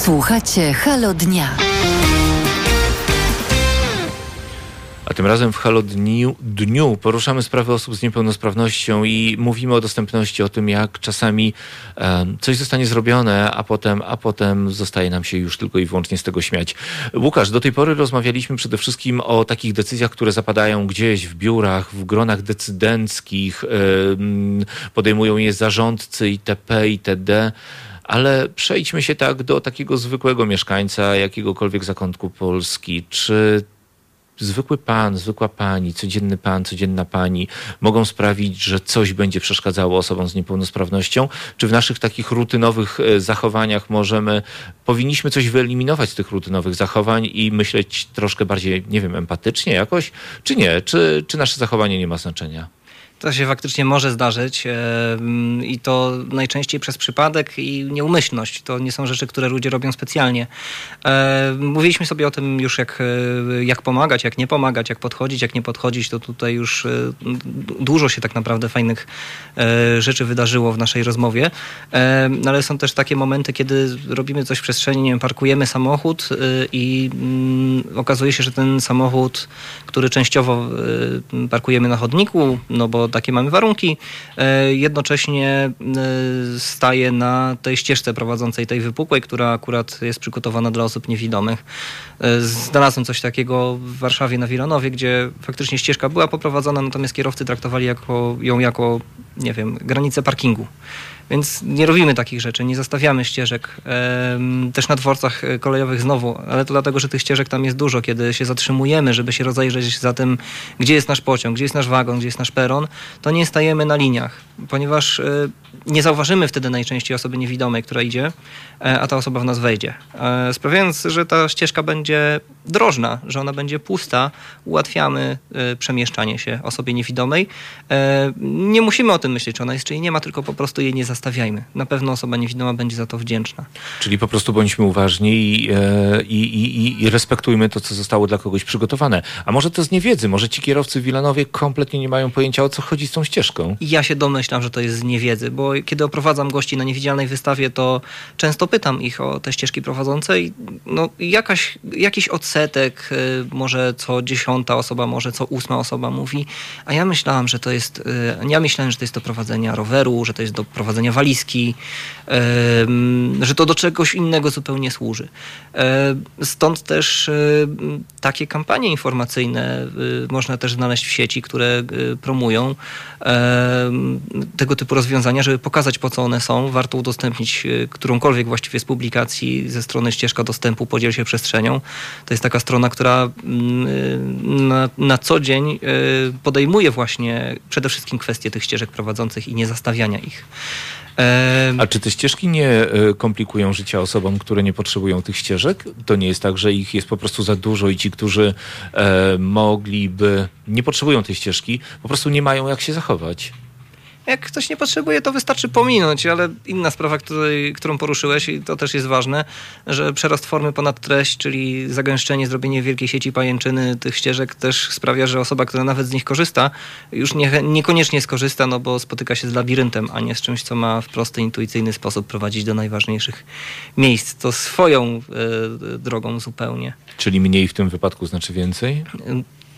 Słuchacie Halo Dnia. A tym razem w Halo Dniu, dniu poruszamy sprawy osób z niepełnosprawnością i mówimy o dostępności, o tym, jak czasami um, coś zostanie zrobione, a potem, a potem zostaje nam się już tylko i wyłącznie z tego śmiać. Łukasz, do tej pory rozmawialiśmy przede wszystkim o takich decyzjach, które zapadają gdzieś w biurach, w gronach decydenckich, um, podejmują je zarządcy itp. itd ale przejdźmy się tak do takiego zwykłego mieszkańca jakiegokolwiek zakątku Polski. Czy zwykły pan, zwykła pani, codzienny pan, codzienna pani mogą sprawić, że coś będzie przeszkadzało osobom z niepełnosprawnością? Czy w naszych takich rutynowych e, zachowaniach możemy, powinniśmy coś wyeliminować z tych rutynowych zachowań i myśleć troszkę bardziej, nie wiem, empatycznie jakoś? Czy nie? Czy, czy nasze zachowanie nie ma znaczenia? To się faktycznie może zdarzyć i to najczęściej przez przypadek i nieumyślność. To nie są rzeczy, które ludzie robią specjalnie. Mówiliśmy sobie o tym już, jak, e, jak pomagać, jak nie pomagać, jak podchodzić, jak nie podchodzić. To tutaj już e, dużo się tak naprawdę fajnych e, rzeczy wydarzyło w naszej rozmowie. No ale są też takie momenty, kiedy robimy coś w przestrzeni, nie wiem, parkujemy samochód i mm, okazuje się, że ten samochód, który częściowo parkujemy na chodniku, no bo takie mamy warunki. E, jednocześnie e, staje na tej ścieżce prowadzącej tej wypukłej, która akurat jest przygotowana dla osób niewidomych. E, znalazłem coś takiego w Warszawie na Wilanowie, gdzie faktycznie ścieżka była poprowadzona, natomiast kierowcy traktowali jako, ją jako, nie wiem, granicę parkingu. Więc nie robimy takich rzeczy, nie zostawiamy ścieżek. Też na dworcach e, kolejowych znowu, ale to dlatego, że tych ścieżek tam jest dużo. Kiedy się zatrzymujemy, żeby się rozejrzeć za tym, gdzie jest nasz pociąg, gdzie jest nasz wagon, gdzie jest nasz peron, to nie stajemy na liniach, ponieważ e, nie zauważymy wtedy najczęściej osoby niewidomej, która idzie, a ta osoba w nas wejdzie. Sprawiając, że ta ścieżka będzie drożna, że ona będzie pusta, ułatwiamy przemieszczanie się osobie niewidomej. Nie musimy o tym myśleć, czy ona jest, czy jej nie ma, tylko po prostu jej nie zastawiajmy. Na pewno osoba niewidoma będzie za to wdzięczna. Czyli po prostu bądźmy uważni i, e, i, i, i respektujmy to, co zostało dla kogoś przygotowane. A może to z niewiedzy, może ci kierowcy w Wilanowie kompletnie nie mają pojęcia, o co chodzi z tą ścieżką. Ja się domyślam, że to jest z niewiedzy, bo kiedy oprowadzam gości na niewidzialnej wystawie, to często pytam ich o te ścieżki prowadzące i no, jakaś, jakiś odsetek, y, może co dziesiąta osoba, może co ósma osoba mówi, a ja myślałam, że to jest, y, ja myślałem, że to jest do prowadzenia roweru, że to jest do prowadzenia walizki, że to do czegoś innego zupełnie służy. Y, Stąd też y, takie kampanie informacyjne można też znaleźć w sieci, które promują e, tego typu rozwiązania, żeby pokazać po co one są. Warto udostępnić którąkolwiek właściwie z publikacji ze strony ścieżka dostępu Podziel się przestrzenią. To jest taka strona, która mm, y, na, na co dzień y, podejmuje właśnie przede wszystkim kwestie tych ścieżek prowadzących i nie zastawiania ich. A czy te ścieżki nie e, komplikują życia osobom, które nie potrzebują tych ścieżek? To nie jest tak, że ich jest po prostu za dużo i ci, którzy e, mogliby, nie potrzebują tej ścieżki, po prostu nie mają jak się zachować. Jak ktoś nie potrzebuje, to wystarczy pominąć, ale inna sprawa, której, którą poruszyłeś, i to też jest ważne, że przerost formy ponad treść, czyli zagęszczenie, zrobienie wielkiej sieci pajęczyny tych ścieżek też sprawia, że osoba, która nawet z nich korzysta, już nie, niekoniecznie skorzysta, no bo spotyka się z labiryntem, a nie z czymś, co ma w prosty, intuicyjny sposób prowadzić do najważniejszych miejsc. To swoją y, drogą zupełnie. Czyli mniej w tym wypadku znaczy więcej?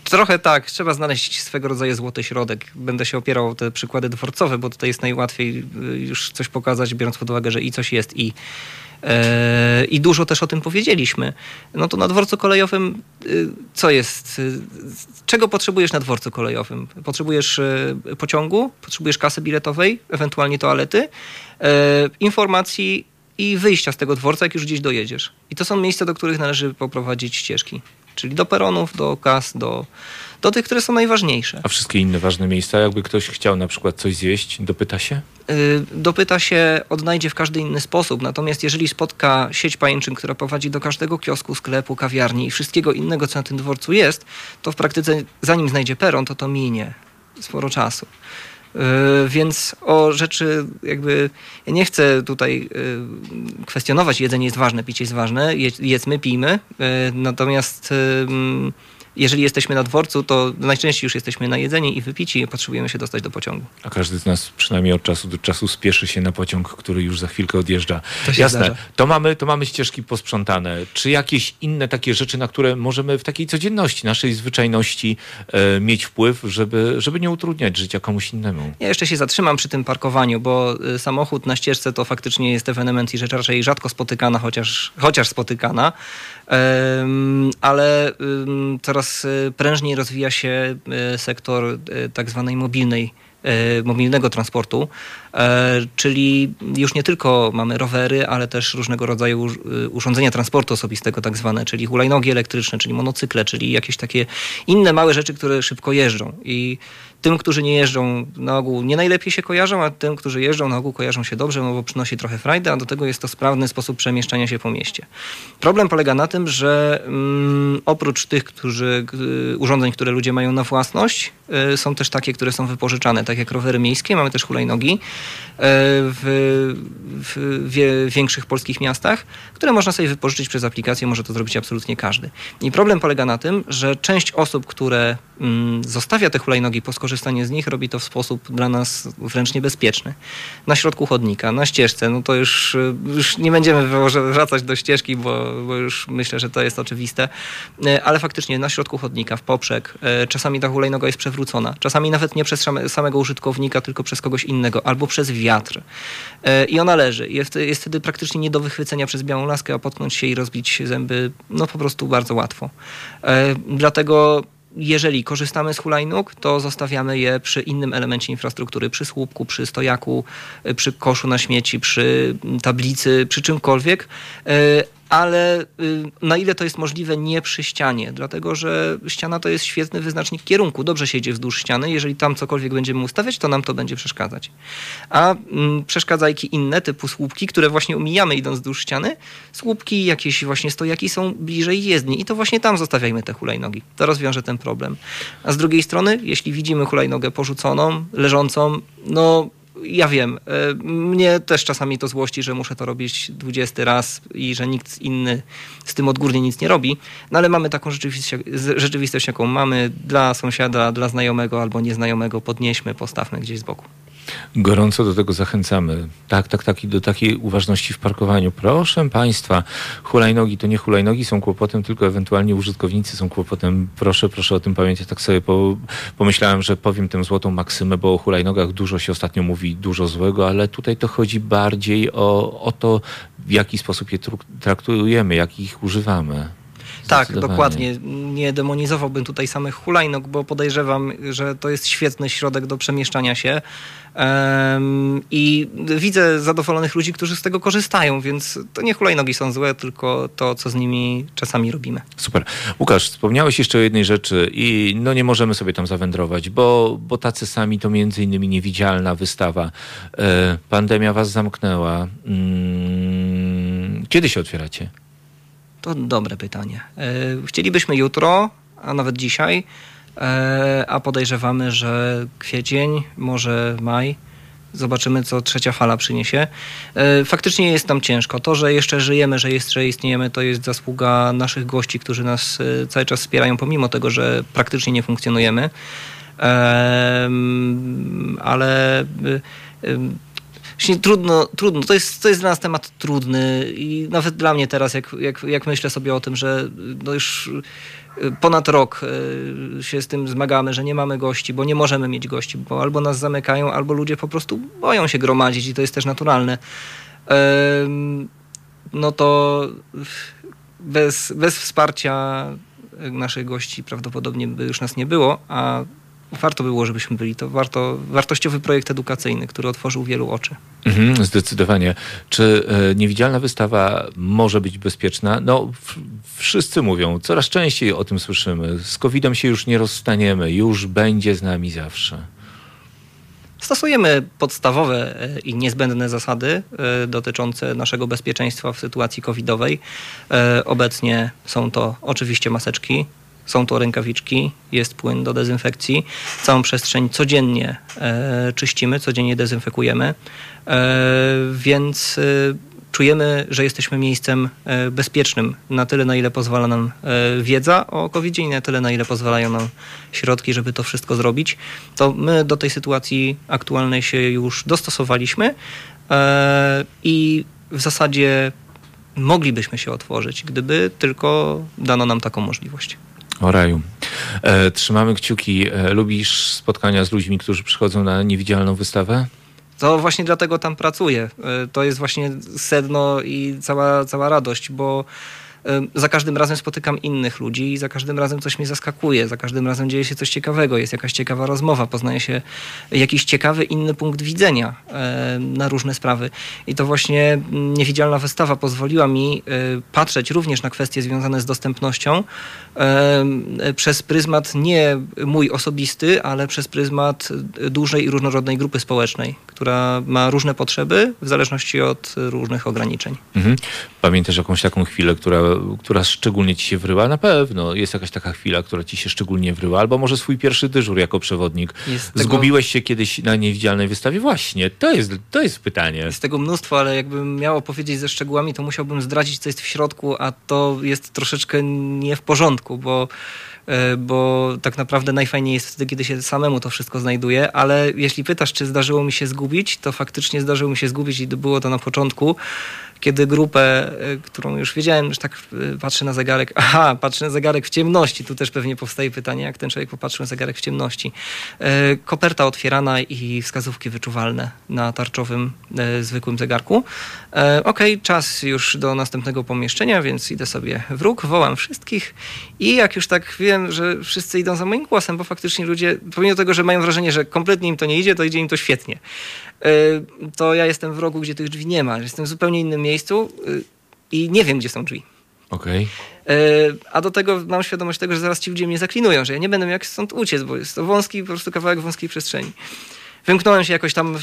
Trochę tak, trzeba znaleźć swego rodzaju złoty środek. Będę się opierał o te przykłady dworcowe, bo tutaj jest najłatwiej y, już coś pokazać, biorąc pod uwagę, że i coś jest, i, e, i dużo też o tym powiedzieliśmy. No to na dworcu kolejowym y, co jest? y, Czego potrzebujesz na dworcu kolejowym? Potrzebujesz pociągu, potrzebujesz kasy biletowej, ewentualnie toalety, e, informacji i wyjścia z tego dworca, jak już gdzieś dojedziesz. I to są miejsca, do których należy poprowadzić ścieżki. Czyli do peronów, do kas, do, do tych, które są najważniejsze. A wszystkie inne ważne miejsca, jakby ktoś chciał na przykład coś zjeść, dopyta się? Y, dopyta się, odnajdzie w każdy inny sposób. Natomiast jeżeli spotka sieć pajęczyn, która prowadzi do każdego kiosku, sklepu, kawiarni i wszystkiego innego, co na tym dworcu jest, to w praktyce zanim znajdzie peron, to to minie sporo czasu. Y, Więc o rzeczy jakby ja nie chcę tutaj y, kwestionować, jedzenie jest ważne, picie jest ważne, je- jedzmy, pijmy. Y, Natomiast jeżeli jesteśmy na dworcu, to najczęściej już jesteśmy najedzeni i wypici i potrzebujemy się dostać do pociągu. A każdy z nas przynajmniej od czasu do czasu spieszy się na pociąg, który już za chwilkę odjeżdża. To Jasne, zdarza. to mamy, to mamy ścieżki posprzątane. Czy jakieś inne takie rzeczy, na które możemy w takiej codzienności, naszej zwyczajności e, mieć wpływ, żeby, żeby nie utrudniać życia komuś innemu? Ja jeszcze się zatrzymam przy tym parkowaniu, bo y, samochód na ścieżce to faktycznie jest ewenement i rzecz raczej rzadko spotykana, chociaż, chociaż spotykana. Ale coraz y, prężniej rozwija się y, sektor y, tak zwanej mobilnej mobilnego transportu, e, czyli już nie tylko mamy rowery, ale też różnego rodzaju urządzenia transportu osobistego tak zwane, czyli hulajnogi elektryczne, czyli monocykle, czyli jakieś takie inne małe rzeczy, które szybko jeżdżą. I tym, którzy nie jeżdżą na ogół nie najlepiej się kojarzą, a tym, którzy jeżdżą na ogół kojarzą się dobrze, no bo przynosi trochę frajdy, a do tego jest to sprawny sposób przemieszczania się po mieście. Problem polega na tym, że mm, oprócz tych którzy, urządzeń, które ludzie mają na własność, y, są też takie, które są wypożyczane, tak jak rowery miejskie, mamy też hulajnogi y, w, w wie, większych polskich miastach, które można sobie wypożyczyć przez aplikację, może to zrobić absolutnie każdy. I problem polega na tym, że część osób, które mm, zostawia te hulajnogi po skorzystaniu z nich, robi to w sposób dla nas wręcz niebezpieczny. Na środku chodnika, na ścieżce, no to już, y, już nie będziemy wracać do ścieżki, bo, bo już myślę, że to jest oczywiste, Y, ale faktycznie na środku chodnika, w poprzek, y, czasami ta hulajnoga jest przewrócona, czasami nawet nie przez same- samego użytkownika, tylko przez kogoś innego, albo przez wiatr. Y, I ona leży. Jest, jest wtedy praktycznie nie do wychwycenia przez białą laskę, a potknąć się i rozbić zęby, no po prostu bardzo łatwo. E, Dlatego jeżeli korzystamy z hulajnóg, to zostawiamy je przy innym elemencie infrastruktury, przy słupku, przy stojaku, y, przy koszu na śmieci, przy mm, tablicy, przy czymkolwiek. Ale y, na ile to jest możliwe, nie przy ścianie, dlatego że ściana to jest świetny wyznacznik kierunku. Dobrze się idzie wzdłuż ściany. Jeżeli tam cokolwiek będziemy ustawiać, to nam to będzie przeszkadzać. A mm, przeszkadzajki inne, typu słupki, które właśnie omijamy idąc wzdłuż ściany, słupki, jakieś właśnie stojaki są bliżej jezdni i to właśnie tam zostawiajmy te hulajnogi. To rozwiąże ten problem. A z drugiej strony, jeśli widzimy hulajnogę porzuconą, leżącą, no ja wiem, e, mnie też czasami to złości, że muszę to robić 20 raz i że nikt inny z tym odgórnie nic nie robi, no ale mamy taką rzeczywistość, rzeczywistość jaką mamy. Dla sąsiada, dla znajomego albo nieznajomego, podnieśmy, postawmy gdzieś z boku. Gorąco do tego zachęcamy. Tak, tak, tak. I do takiej uważności w parkowaniu. Proszę Państwa, hulajnogi to nie hulajnogi są kłopotem, tylko ewentualnie użytkownicy są kłopotem. Proszę, proszę o tym pamiętać. Tak sobie po, pomyślałem, że powiem tę złotą maksymę, bo o hulajnogach dużo się ostatnio mówi, dużo złego, ale tutaj to chodzi bardziej o, o to, w jaki sposób je traktujemy, jak ich używamy. Tak, dokładnie. Nie demonizowałbym tutaj samych hulajnóg, bo podejrzewam, że to jest świetny środek do przemieszczania się. I widzę zadowolonych ludzi, którzy z tego korzystają, więc to nie hulajnogi są złe, tylko to, co z nimi czasami robimy. Super. Łukasz, wspomniałeś jeszcze o jednej rzeczy i no nie możemy sobie tam zawędrować, bo, bo tacy sami to między innymi niewidzialna wystawa. E, pandemia was zamknęła. Mm, kiedy się otwieracie? To dobre pytanie. E, chcielibyśmy jutro, a nawet dzisiaj, e, a podejrzewamy, że kwiecień, może maj. Zobaczymy, co trzecia fala przyniesie. E, faktycznie jest nam ciężko. To, że jeszcze żyjemy, że jeszcze istniejemy, to jest zasługa naszych gości, którzy nas cały czas wspierają, pomimo tego, że praktycznie nie funkcjonujemy. Ale Właśnie trudno, trudno. To jest, to jest dla nas temat trudny i nawet dla mnie teraz, jak, jak, jak myślę sobie o tym, że no już y, ponad rok y, się z tym zmagamy, że nie mamy gości, bo nie możemy mieć gości, bo albo nas zamykają, albo ludzie po prostu boją się gromadzić i to jest też naturalne. No to bez, bez wsparcia naszych gości prawdopodobnie by już nas nie było, a warto było, żebyśmy byli. To warto, wartościowy projekt edukacyjny, który otworzył wielu oczy. Mhm, zdecydowanie. Czy e, niewidzialna wystawa może być bezpieczna? No, wszyscy mówią, coraz częściej o tym słyszymy. Z COVID-em się już nie rozstaniemy, już będzie z nami zawsze. Stosujemy podstawowe e, i niezbędne zasady e, dotyczące naszego bezpieczeństwa w sytuacji covidowej. Obecnie są to oczywiście maseczki, są to rękawiczki, jest płyn do dezynfekcji. Całą przestrzeń codziennie e, czyścimy, codziennie dezynfekujemy, e, więc e, czujemy, że jesteśmy miejscem bezpiecznym na tyle, na ile pozwala nam wiedza o covid i na tyle, na ile pozwalają nam środki, żeby to wszystko zrobić. To my do tej sytuacji aktualnej się już dostosowaliśmy i w zasadzie moglibyśmy się otworzyć, gdyby tylko dano nam taką możliwość. O raju. E, trzymamy kciuki. E, lubisz spotkania z ludźmi, którzy przychodzą na niewidzialną wystawę? To właśnie dlatego tam pracuję. E, to jest właśnie sedno i cała, cała radość, bo za każdym razem spotykam innych ludzi i za każdym razem coś mnie zaskakuje, za każdym razem dzieje się coś ciekawego, jest jakaś ciekawa rozmowa, poznaje się jakiś ciekawy inny punkt widzenia na różne sprawy. I to właśnie niewidzialna wystawa pozwoliła mi patrzeć również na kwestie związane z dostępnością przez pryzmat nie mój osobisty, ale przez pryzmat dużej i różnorodnej grupy społecznej, która ma różne potrzeby w zależności od różnych ograniczeń. Mhm. Pamiętasz jakąś taką chwilę, która która szczególnie ci się wryła? Na pewno jest jakaś taka chwila, która ci się szczególnie wryła, albo może swój pierwszy dyżur jako przewodnik. Jest Zgubiłeś tego... się kiedyś na niewidzialnej wystawie? Właśnie, to jest, to jest pytanie. Jest tego mnóstwo, ale jakbym miał powiedzieć ze szczegółami, to musiałbym zdradzić, co jest w środku, a to jest troszeczkę nie w porządku, bo e, bo tak naprawdę najfajniej jest wtedy, kiedy się samemu to wszystko znajduje, ale jeśli pytasz, czy zdarzyło mi się zgubić, to faktycznie zdarzyło mi się zgubić i było to na początku kiedy grupę, e, którą już wiedziałem, że tak e, patrzę na zegarek, aha, patrzę na zegarek w ciemności, tu też pewnie powstaje pytanie, jak ten człowiek popatrzył na zegarek w ciemności. E, koperta otwierana i wskazówki wyczuwalne na tarczowym, zwykłym zegarku. Ok, czas już do następnego pomieszczenia, więc idę sobie w róg, wołam wszystkich i jak już tak wiem, że wszyscy idą za moim głosem, bo faktycznie ludzie, pomimo tego, że mają wrażenie, że kompletnie im to nie idzie, to idzie im to świetnie. Y, to ja jestem w rogu, gdzie tych drzwi nie ma. Jestem w zupełnie innym miejscu y, i nie wiem, gdzie są drzwi. Okej. Okay. A do tego mam świadomość tego, że zaraz ci ludzie mnie zaklinują, że ja nie będę miał jak stąd uciec, bo jest to wąski, po prostu kawałek wąskiej przestrzeni. Wymknąłem się jakoś tam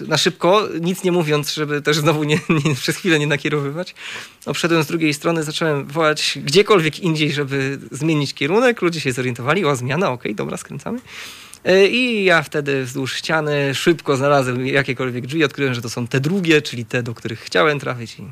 na szybko, nic nie mówiąc, żeby też znowu nie, nie, przez chwilę nie nakierowywać. Obszedłem z drugiej strony, zacząłem wołać gdziekolwiek indziej, żeby zmienić kierunek. Ludzie się zorientowali, o zmiana, okej, okay, dobra, skręcamy. E, I ja wtedy wzdłuż ściany szybko znalazłem jakiekolwiek drzwi, odkryłem, że to są te drugie, czyli te, do których chciałem trafić i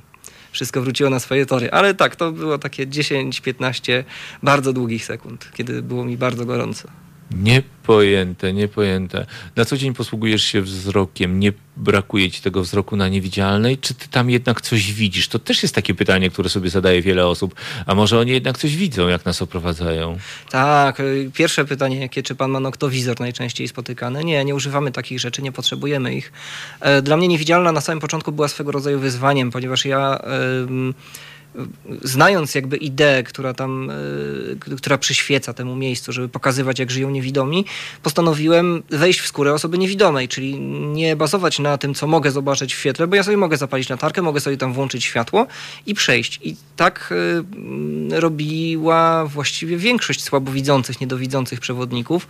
wszystko wróciło na swoje tory. Ale tak, to było takie 10-15 bardzo długich sekund, kiedy było mi bardzo gorąco. Niepojęte, niepojęte. Na co dzień posługujesz się wzrokiem, nie brakuje ci tego wzroku na niewidzialnej, czy ty tam jednak coś widzisz? To też jest takie pytanie, które sobie zadaje wiele osób. A może oni jednak coś widzą, jak nas oprowadzają? Tak, y, pierwsze pytanie, jakie, czy pan ma noktowizor najczęściej spotykane? Nie, nie używamy takich rzeczy, nie potrzebujemy ich. E, Dla mnie niewidzialna na samym początku była swego rodzaju wyzwaniem, ponieważ ja... em, znając jakby ideę, która tam, y, która przyświeca temu miejscu, żeby pokazywać, jak żyją niewidomi, postanowiłem wejść w skórę osoby niewidomej, czyli nie bazować na tym, co mogę zobaczyć w świetle, bo ja sobie mogę zapalić latarkę, mogę sobie tam włączyć światło i przejść. I tak mm, robiła właściwie większość słabowidzących, niedowidzących przewodników,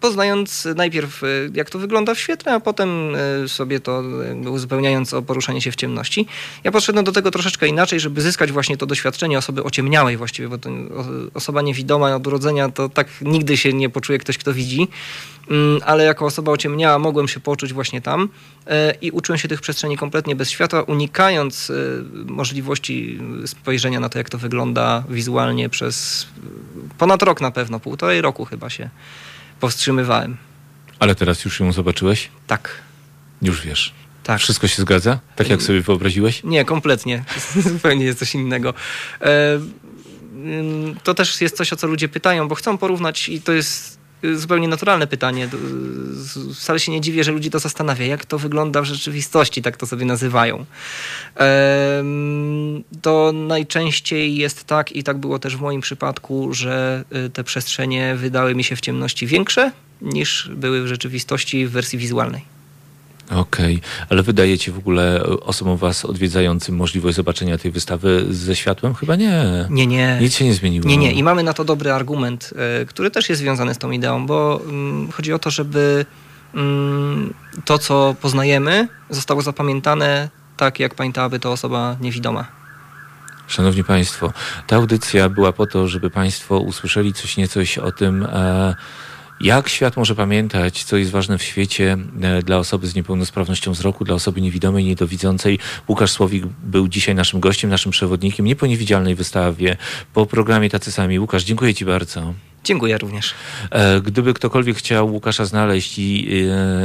poznając najpierw, y, jak to wygląda w świetle, a potem y, sobie to uzupełniając o poruszanie się w ciemności. Ja podszedłem do tego troszeczkę inaczej, żeby zyskać właśnie to doświadczenie osoby ociemniałej właściwie, bo osoba niewidoma od urodzenia to tak nigdy się nie poczuje ktoś, kto widzi, Mm, ale jako osoba ociemniała mogłem się poczuć właśnie tam e, i uczyłem się tych przestrzeni kompletnie bez światła, unikając e, możliwości spojrzenia na to, jak to wygląda wizualnie przez e, ponad rok na pewno, półtorej roku chyba się powstrzymywałem. Ale teraz już ją zobaczyłeś? Tak, Już wiesz. tak. Wszystko się zgadza? Tak jak sobie wyobraziłeś? Nie, kompletnie. Zupełnie jest coś innego. E, To też jest coś, o co ludzie pytają, bo chcą porównać i to jest zupełnie naturalne pytanie. Z- Wcale się nie dziwię, że ludzi to zastanawia, jak to wygląda w rzeczywistości, tak to sobie nazywają. To najczęściej jest tak, i tak było też w moim przypadku, że y, te przestrzenie wydały mi się w ciemności większe niż były w rzeczywistości w wersji wizualnej. Okej, ale wydaje ci w ogóle osobom was odwiedzającym możliwość zobaczenia tej wystawy ze światłem? Chyba nie. Nie, nie. Nic się nie zmieniło. Nie, nie. I mamy na to dobry argument, e, który też jest związany z tą ideą, bo mm, chodzi o to, żeby mm, to, co poznajemy, zostało zapamiętane tak, jak pamiętałaby to osoba niewidoma. Szanowni Państwo, ta audycja była po to, żeby Państwo usłyszeli coś niecoś o tym, e, jak świat może pamiętać, co jest ważne w świecie e, dla osoby z niepełnosprawnością wzroku, dla osoby niewidomej, niedowidzącej. Łukasz Słowik był dzisiaj naszym gościem, naszym przewodnikiem, nie po niewidzialnej wystawie, po programie Tacy Sami. Łukasz, dziękuję Ci bardzo. Dziękuję również. E, Gdyby ktokolwiek chciał Łukasza znaleźć i,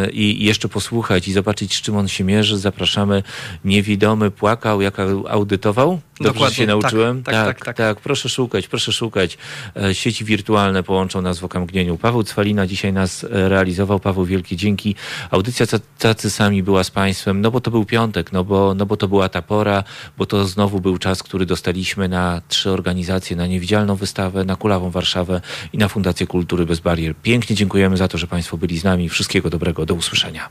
e, i jeszcze posłuchać i zobaczyć, z czym on się mierzy, zapraszamy. Niewidomy płakał, jak au- audytował? Dobrze Dokładnie, się nauczyłem? tak, tak, tak, tak. Proszę szukać, proszę szukać. E, Sieci wirtualne połączą nas w okamgnieniu. Paweł Cwalina dzisiaj nas realizował. Paweł, wielkie dzięki. Audycja Tacy Sami była z Państwem, no bo to był piątek, no bo, no bo to była ta pora, bo to znowu był czas, który dostaliśmy na trzy organizacje, na Niewidzialną Wystawę, na Kulawą Warszawę i na Fundację Kultury Bez Barier. Pięknie dziękujemy za to, że Państwo byli z nami. Wszystkiego dobrego. Do usłyszenia.